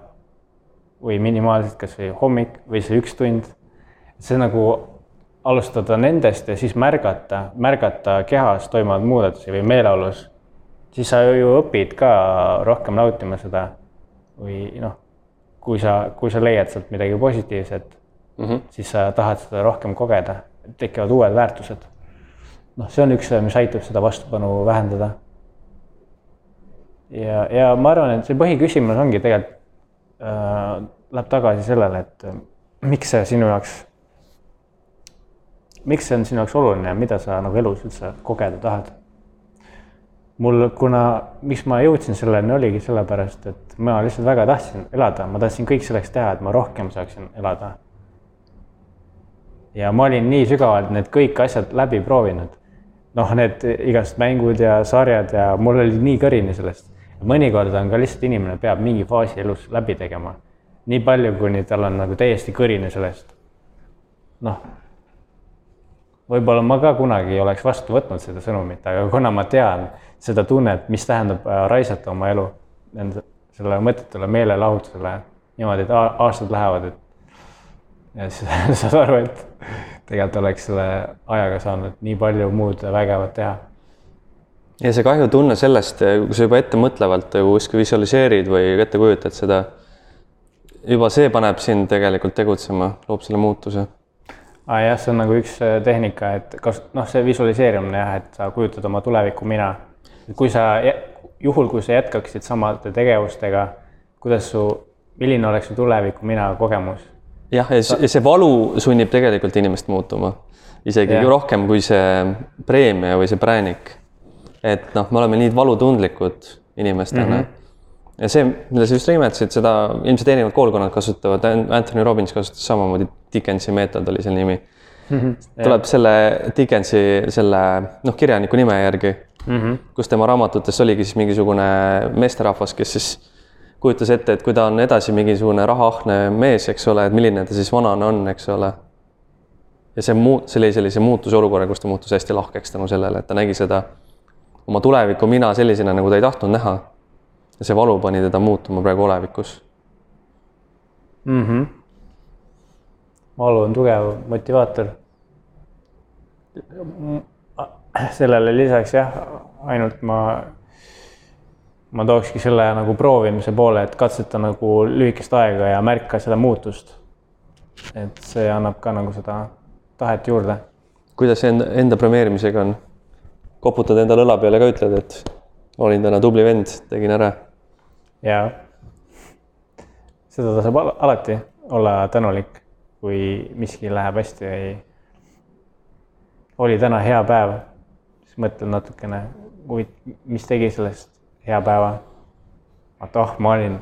või minimaalselt kasvõi hommik või see üks tund. see nagu alustada nendest ja siis märgata, märgata kehas toimuvaid muudatusi või meeleolus. siis sa ju õpid ka rohkem nautima seda või noh, kui sa, kui sa leiad sealt midagi positiivset mm, -hmm. siis sa tahad seda rohkem kogeda, tekivad uued väärtused. noh, see on üks, mis aitab seda vastupanu vähendada. ja, ja ma arvan, et see põhiküsimus ongi tegelikult läheb tagasi sellele, et äh, miks see sinu jaoks, miks see on sinu jaoks oluline ja mida sa nagu elus üldse kogeda tahad mul, kuna, miks ma jõudsin selleni, oligi sellepärast, et ma lihtsalt väga tahtsin elada, ma tahtsin kõik selleks teha, et ma rohkem saaksin elada ja ma olin nii sügavalt need kõik asjad läbi proovinud. noh, need igast mängud ja sarjad ja mul oli nii kõrini sellest. Mõnikord on ka lihtsalt inimene peab mingi faasi elus läbi tegema. nii palju, kuni tal on nagu täiesti kõrini sellest. noh, võib-olla ma ka kunagi ei oleks vastu võtnud seda sõnumit, aga kuna ma tean seda tunnet, mis tähendab äh, raisata oma elu nende, selle mõttetule meelelahutusele niimoodi, et aastad lähevad, et ja siis saad aru, et tegelikult oleks selle ajaga saanud nii palju muud vägevat teha. Ja see kahjutunne sellest, kui sa juba ettemõtlevalt kuskil visualiseerid või ette kujutad seda, juba see paneb sind tegelikult tegutsema, loob selle muutuse ah,. jah, see on nagu üks äh, tehnika, et kas noh, see visualiseerimine jah, et sa kujutad oma tulevikku mina. kui sa, juhul kui sa jätkaksid samade tegevustega, kuidas su, milline oleks su tuleviku mina kogemus jah, ja see, see valu sunnib tegelikult inimest muutuma, isegi ja. rohkem kui see preemia või see präänik. Et noh, me oleme nii valutundlikud inimestena mm. -hmm. ja see, mida sa just nimetasid, seda ilmselt erinevad koolkonnad kasutavad, Anthony Robbins kasutas samamoodi, Dickensi meetod oli selle nimi mm. -hmm. tuleb ja. selle Dickensi, selle noh, kirjaniku nime järgi mm, -hmm. kus tema raamatutes oligi siis mingisugune meesterahvas, kes siis kujutas ette, et kui ta on edasi mingisugune rahaahne mees, eks ole, et milline ta siis vanana on, eks ole. ja see muu-, see oli sellise muutusolukorra, kus ta muutus hästi lahkeks tänu sellele, et ta nägi seda oma tulevikku mina sellisena, nagu ta ei tahtnud näha. ja see valu pani teda muutuma praegu olevikus mm. -hmm. valu on tugev motivaator. sellele lisaks jah, ainult ma ma tookski selle nagu proovimise poole, et katseta nagu lühikest aega ja märka seda muutust. et see annab ka nagu seda tahet juurde. kuidas enda, enda premeerimisega on? Koputad endale õla peale ka, ütled, et olin täna tubli vend, tegin ära? jaa. seda tasub alati olla tänulik, kui miski läheb hästi või oli täna hea päev, siis mõtled natukene, mis tegi sellest hea päeva. vaata, oh, ma olin,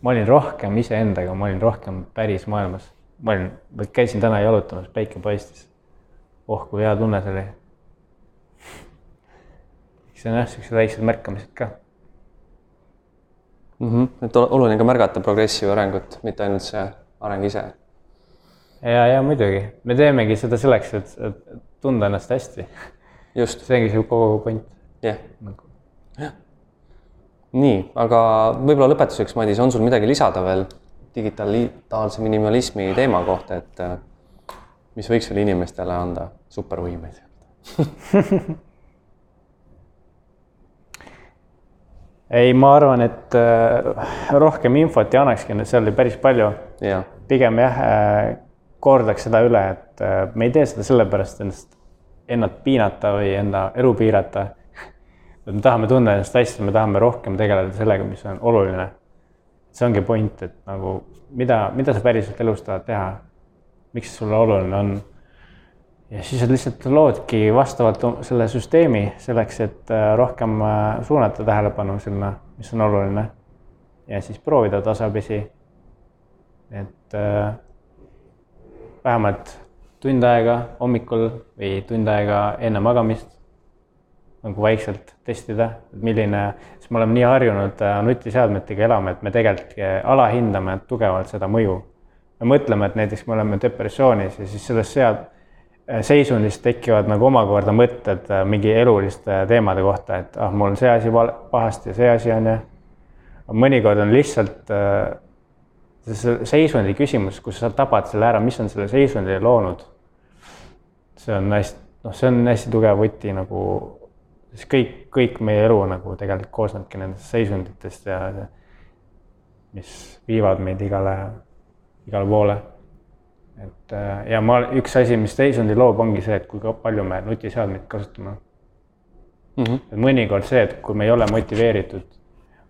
ma olin rohkem iseendaga, ma olin rohkem päris maailmas. ma olin, käisin täna jalutamas, päike paistis. oh, kui hea tunne see oli. See on jah, siuksed väiksed märkamised ka mm. -hmm. et oluline ka märgata progressi või arengut, mitte ainult see areng ise. ja, ja muidugi, me teemegi seda selleks, et, et tunda ennast hästi. just. see ongi see kogu point. jah nagu. jah nii, aga võib-olla lõpetuseks, Madis, on sul midagi lisada veel digitaalse minimalismi teema kohta, et mis võiks veel inimestele anda supervõimeid ei, ma arvan, et äh, rohkem infot ei annakski, seal oli päris palju. pigem jah, äh, kordaks seda üle, et me ei tee seda sellepärast ennast, ennast piinata või enda elu piirata et me tahame tunda ennast hästi, me tahame rohkem tegeleda sellega, mis on oluline. see ongi point, et nagu mida, mida sa päriselt elus tahad teha, miks see sulle oluline on. Ja siis lihtsalt loodki vastavalt selle süsteemi selleks, et äh, rohkem äh, suunata tähelepanu sinna, mis on oluline. ja siis proovida tasapisi. et äh, vähemalt tund aega hommikul või tund aega enne magamist nagu vaikselt testida, milline, sest me oleme nii harjunud nutiseadmetega elama, et me tegelikult alahindame tugevalt seda mõju. me mõtleme, et näiteks me oleme depressioonis ja siis selles sead-, äh, seisundis tekivad nagu omakorda mõtted äh, mingi eluliste teemade kohta, et ah, mul on see asi pahasti ja see asi on ju. mõnikord on lihtsalt äh, see seisundi küsimus, kus sa tabad selle ära, mis on selle seisundi loonud. see on hästi, noh, see on hästi tugev võti nagu, siis kõik, kõik meie elu nagu tegelikult koosnebki nendest seisunditest ja mis viivad meid igale, igale poole. Et äh, ja ma, üks asi, mis seisundi loob, ongi see, et kui palju me nutiseadmeid kasutame mm. -hmm. et mõnikord see, et kui me ei ole motiveeritud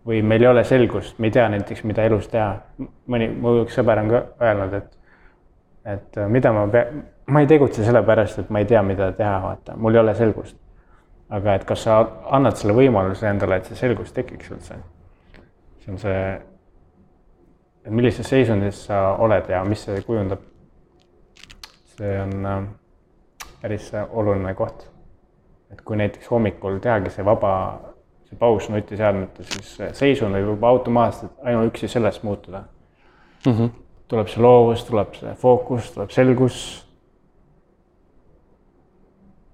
või meil ei ole selgust, me ei tea näiteks, mida elus teha. mõni, mu üks sõber on ka öelnud, et, et äh, mida ma pea-, ma ei tegutse sellepärast, et ma ei tea, mida teha, vaata, mul ei ole selgust. aga et kas sa annad selle võimaluse endale, et see selgus tekiks üldse? see on see, et millises seisundis sa oled ja mis see kujundab. See on äh, päris oluline koht. et kui näiteks hommikul tehagi see vaba see paus nutiseadmetes, siis seisund võib juba automaatselt ainuüksi sellest muutuda mm. -hmm. tuleb see loovus, tuleb see fookus, tuleb selgus,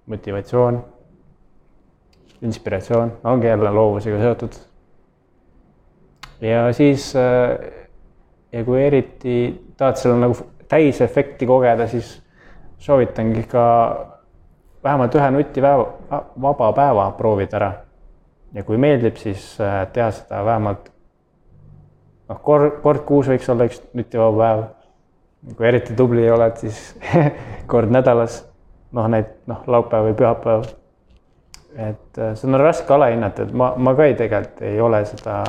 motivatsioon, inspiratsioon, ongi jälle loovusega seotud. ja siis ja kui eriti tahad selle nagu täisefekti kogeda, siis soovitangi ka vähemalt ühe nutipäeva, vaba päeva proovida ära ja kui meeldib, siis äh, teha seda vähemalt noh, kord, kord kuus võiks olla üks nutivaba päev. kui eriti tubli oled, siis kord nädalas, noh, need noh, laupäev või pühapäev. et äh, seda on raske alahinnata, et ma, ma ka ei tegelikult ei ole seda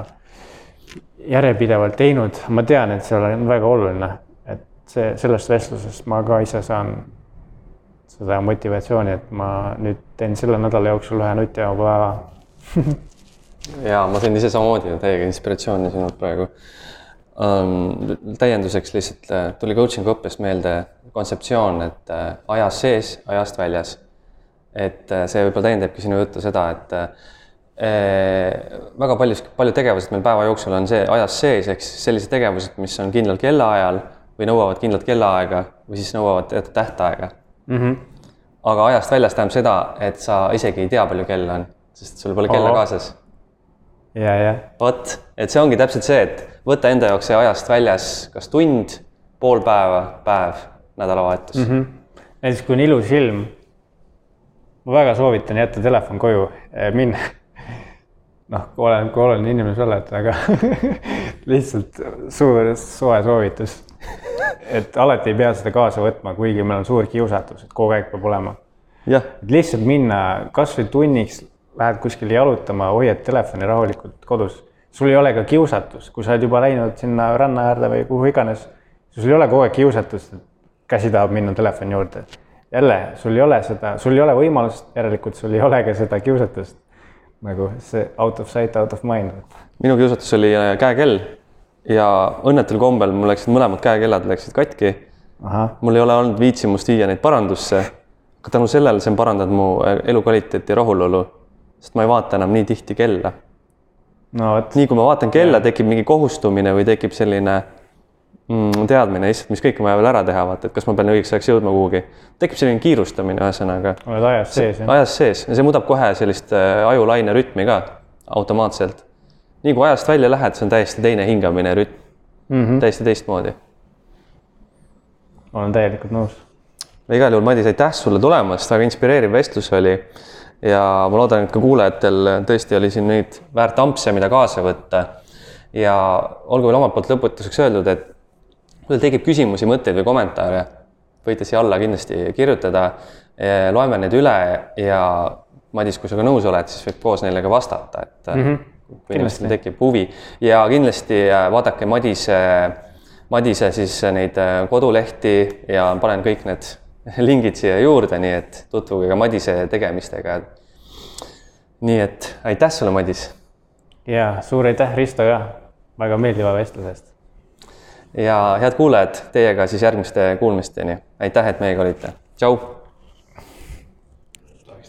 järjepidevalt teinud, ma tean, et see on väga oluline, et see sellest vestlusest ma ka ise saan seda motivatsiooni, et ma nüüd teen selle nädala jooksul ühe nutivaba päeva ja ma sain ise samamoodi täiega inspiratsiooni sinult praegu um,. täienduseks lihtsalt äh, tuli coaching'u õppest meelde kontseptsioon, et äh, ajas sees, ajast väljas. et äh, see võib-olla täiendabki sinu juttu seda, et äh, väga paljus, paljud tegevused meil päeva jooksul on see ajas sees, ehk siis sellised tegevused, mis on kindlal kellaajal või nõuavad kindlat kellaaega või siis nõuavad teatud tähtaega mm. -hmm. aga ajast väljas tähendab seda, et sa isegi ei tea, palju kell on sest sul pole kella kaasas. ja, jah. vot, et see ongi täpselt see, et võta enda jaoks see ajast väljas kas tund, pool päeva, päev, nädalavahetus mm. -hmm. näiteks kui on ilus ilm, ma väga soovitan jätta telefon koju, eh, minna noh, olen, kui oluline inimene sa oled, aga lihtsalt suur soe soovitus. et alati ei pea seda kaasa võtma, kuigi meil on suur kiusatus, et kogu aeg peab olema. lihtsalt minna kasvõi tunniks lähed kuskile jalutama, hoiad telefoni rahulikult kodus. sul ei ole ka kiusatus, kui sa oled juba läinud sinna ranna äärde või kuhu iganes, sul ei ole kogu aeg kiusatust, et käsi tahab minna telefoni juurde. jälle, sul ei ole seda, sul ei ole võimalust, järelikult sul ei ole ka seda kiusatust. nagu see out of sight, out of mind. minu kiusatus oli äh, käekell ja õnnetul kombel mul läksid mõlemad käekellad läksid katki. mul ei ole olnud viitsimust viia neid parandusse. aga tänu sellele see on parandanud mu äh, elukvaliteeti ja rahulolu sest ma ei vaata enam nii tihti kella no,. nii kui ma vaatan kella, tekib mingi kohustumine või tekib selline mm, teadmine lihtsalt, mis kõik on vaja veel ära teha, vaata, et kas ma pean õigeks ajaks jõudma kuhugi. tekib selline kiirustamine, ühesõnaga. oled ajas sees, ajas sees ja see muudab kohe sellist äh, ajulaine rütmi ka automaatselt. Nii kui ajast välja lähed, see on täiesti teine hingamine rütm mm. -hmm. täiesti teistmoodi. olen täielikult nõus. igal juhul, Madis, aitäh sulle tulemast, väga inspireeriv vestlus oli ja ma loodan, et ka kuulajatel tõesti oli siin neid väärt ampse, mida kaasa võtta. ja olgu veel omalt poolt lõpetuseks öeldud, et kui teil tekib küsimusi, mõtteid või kommentaare, võite siia alla kindlasti kirjutada. loeme need üle ja Madis, kui sa ka nõus oled, siis võib koos neile ka vastata, et mm -hmm. Inimestel tekib huvi ja kindlasti äh, vaadake Madise, Madise siis neid äh, kodulehti ja panen kõik need lingid siia juurde, nii et tutvuge ka Madise tegemistega. nii et aitäh sulle, Madis. ja suur aitäh, Risto ka väga meeldiva vestluse eest. ja head kuulajad, teiega siis järgmiste kuulmisteni. aitäh, et meiega olite. tšau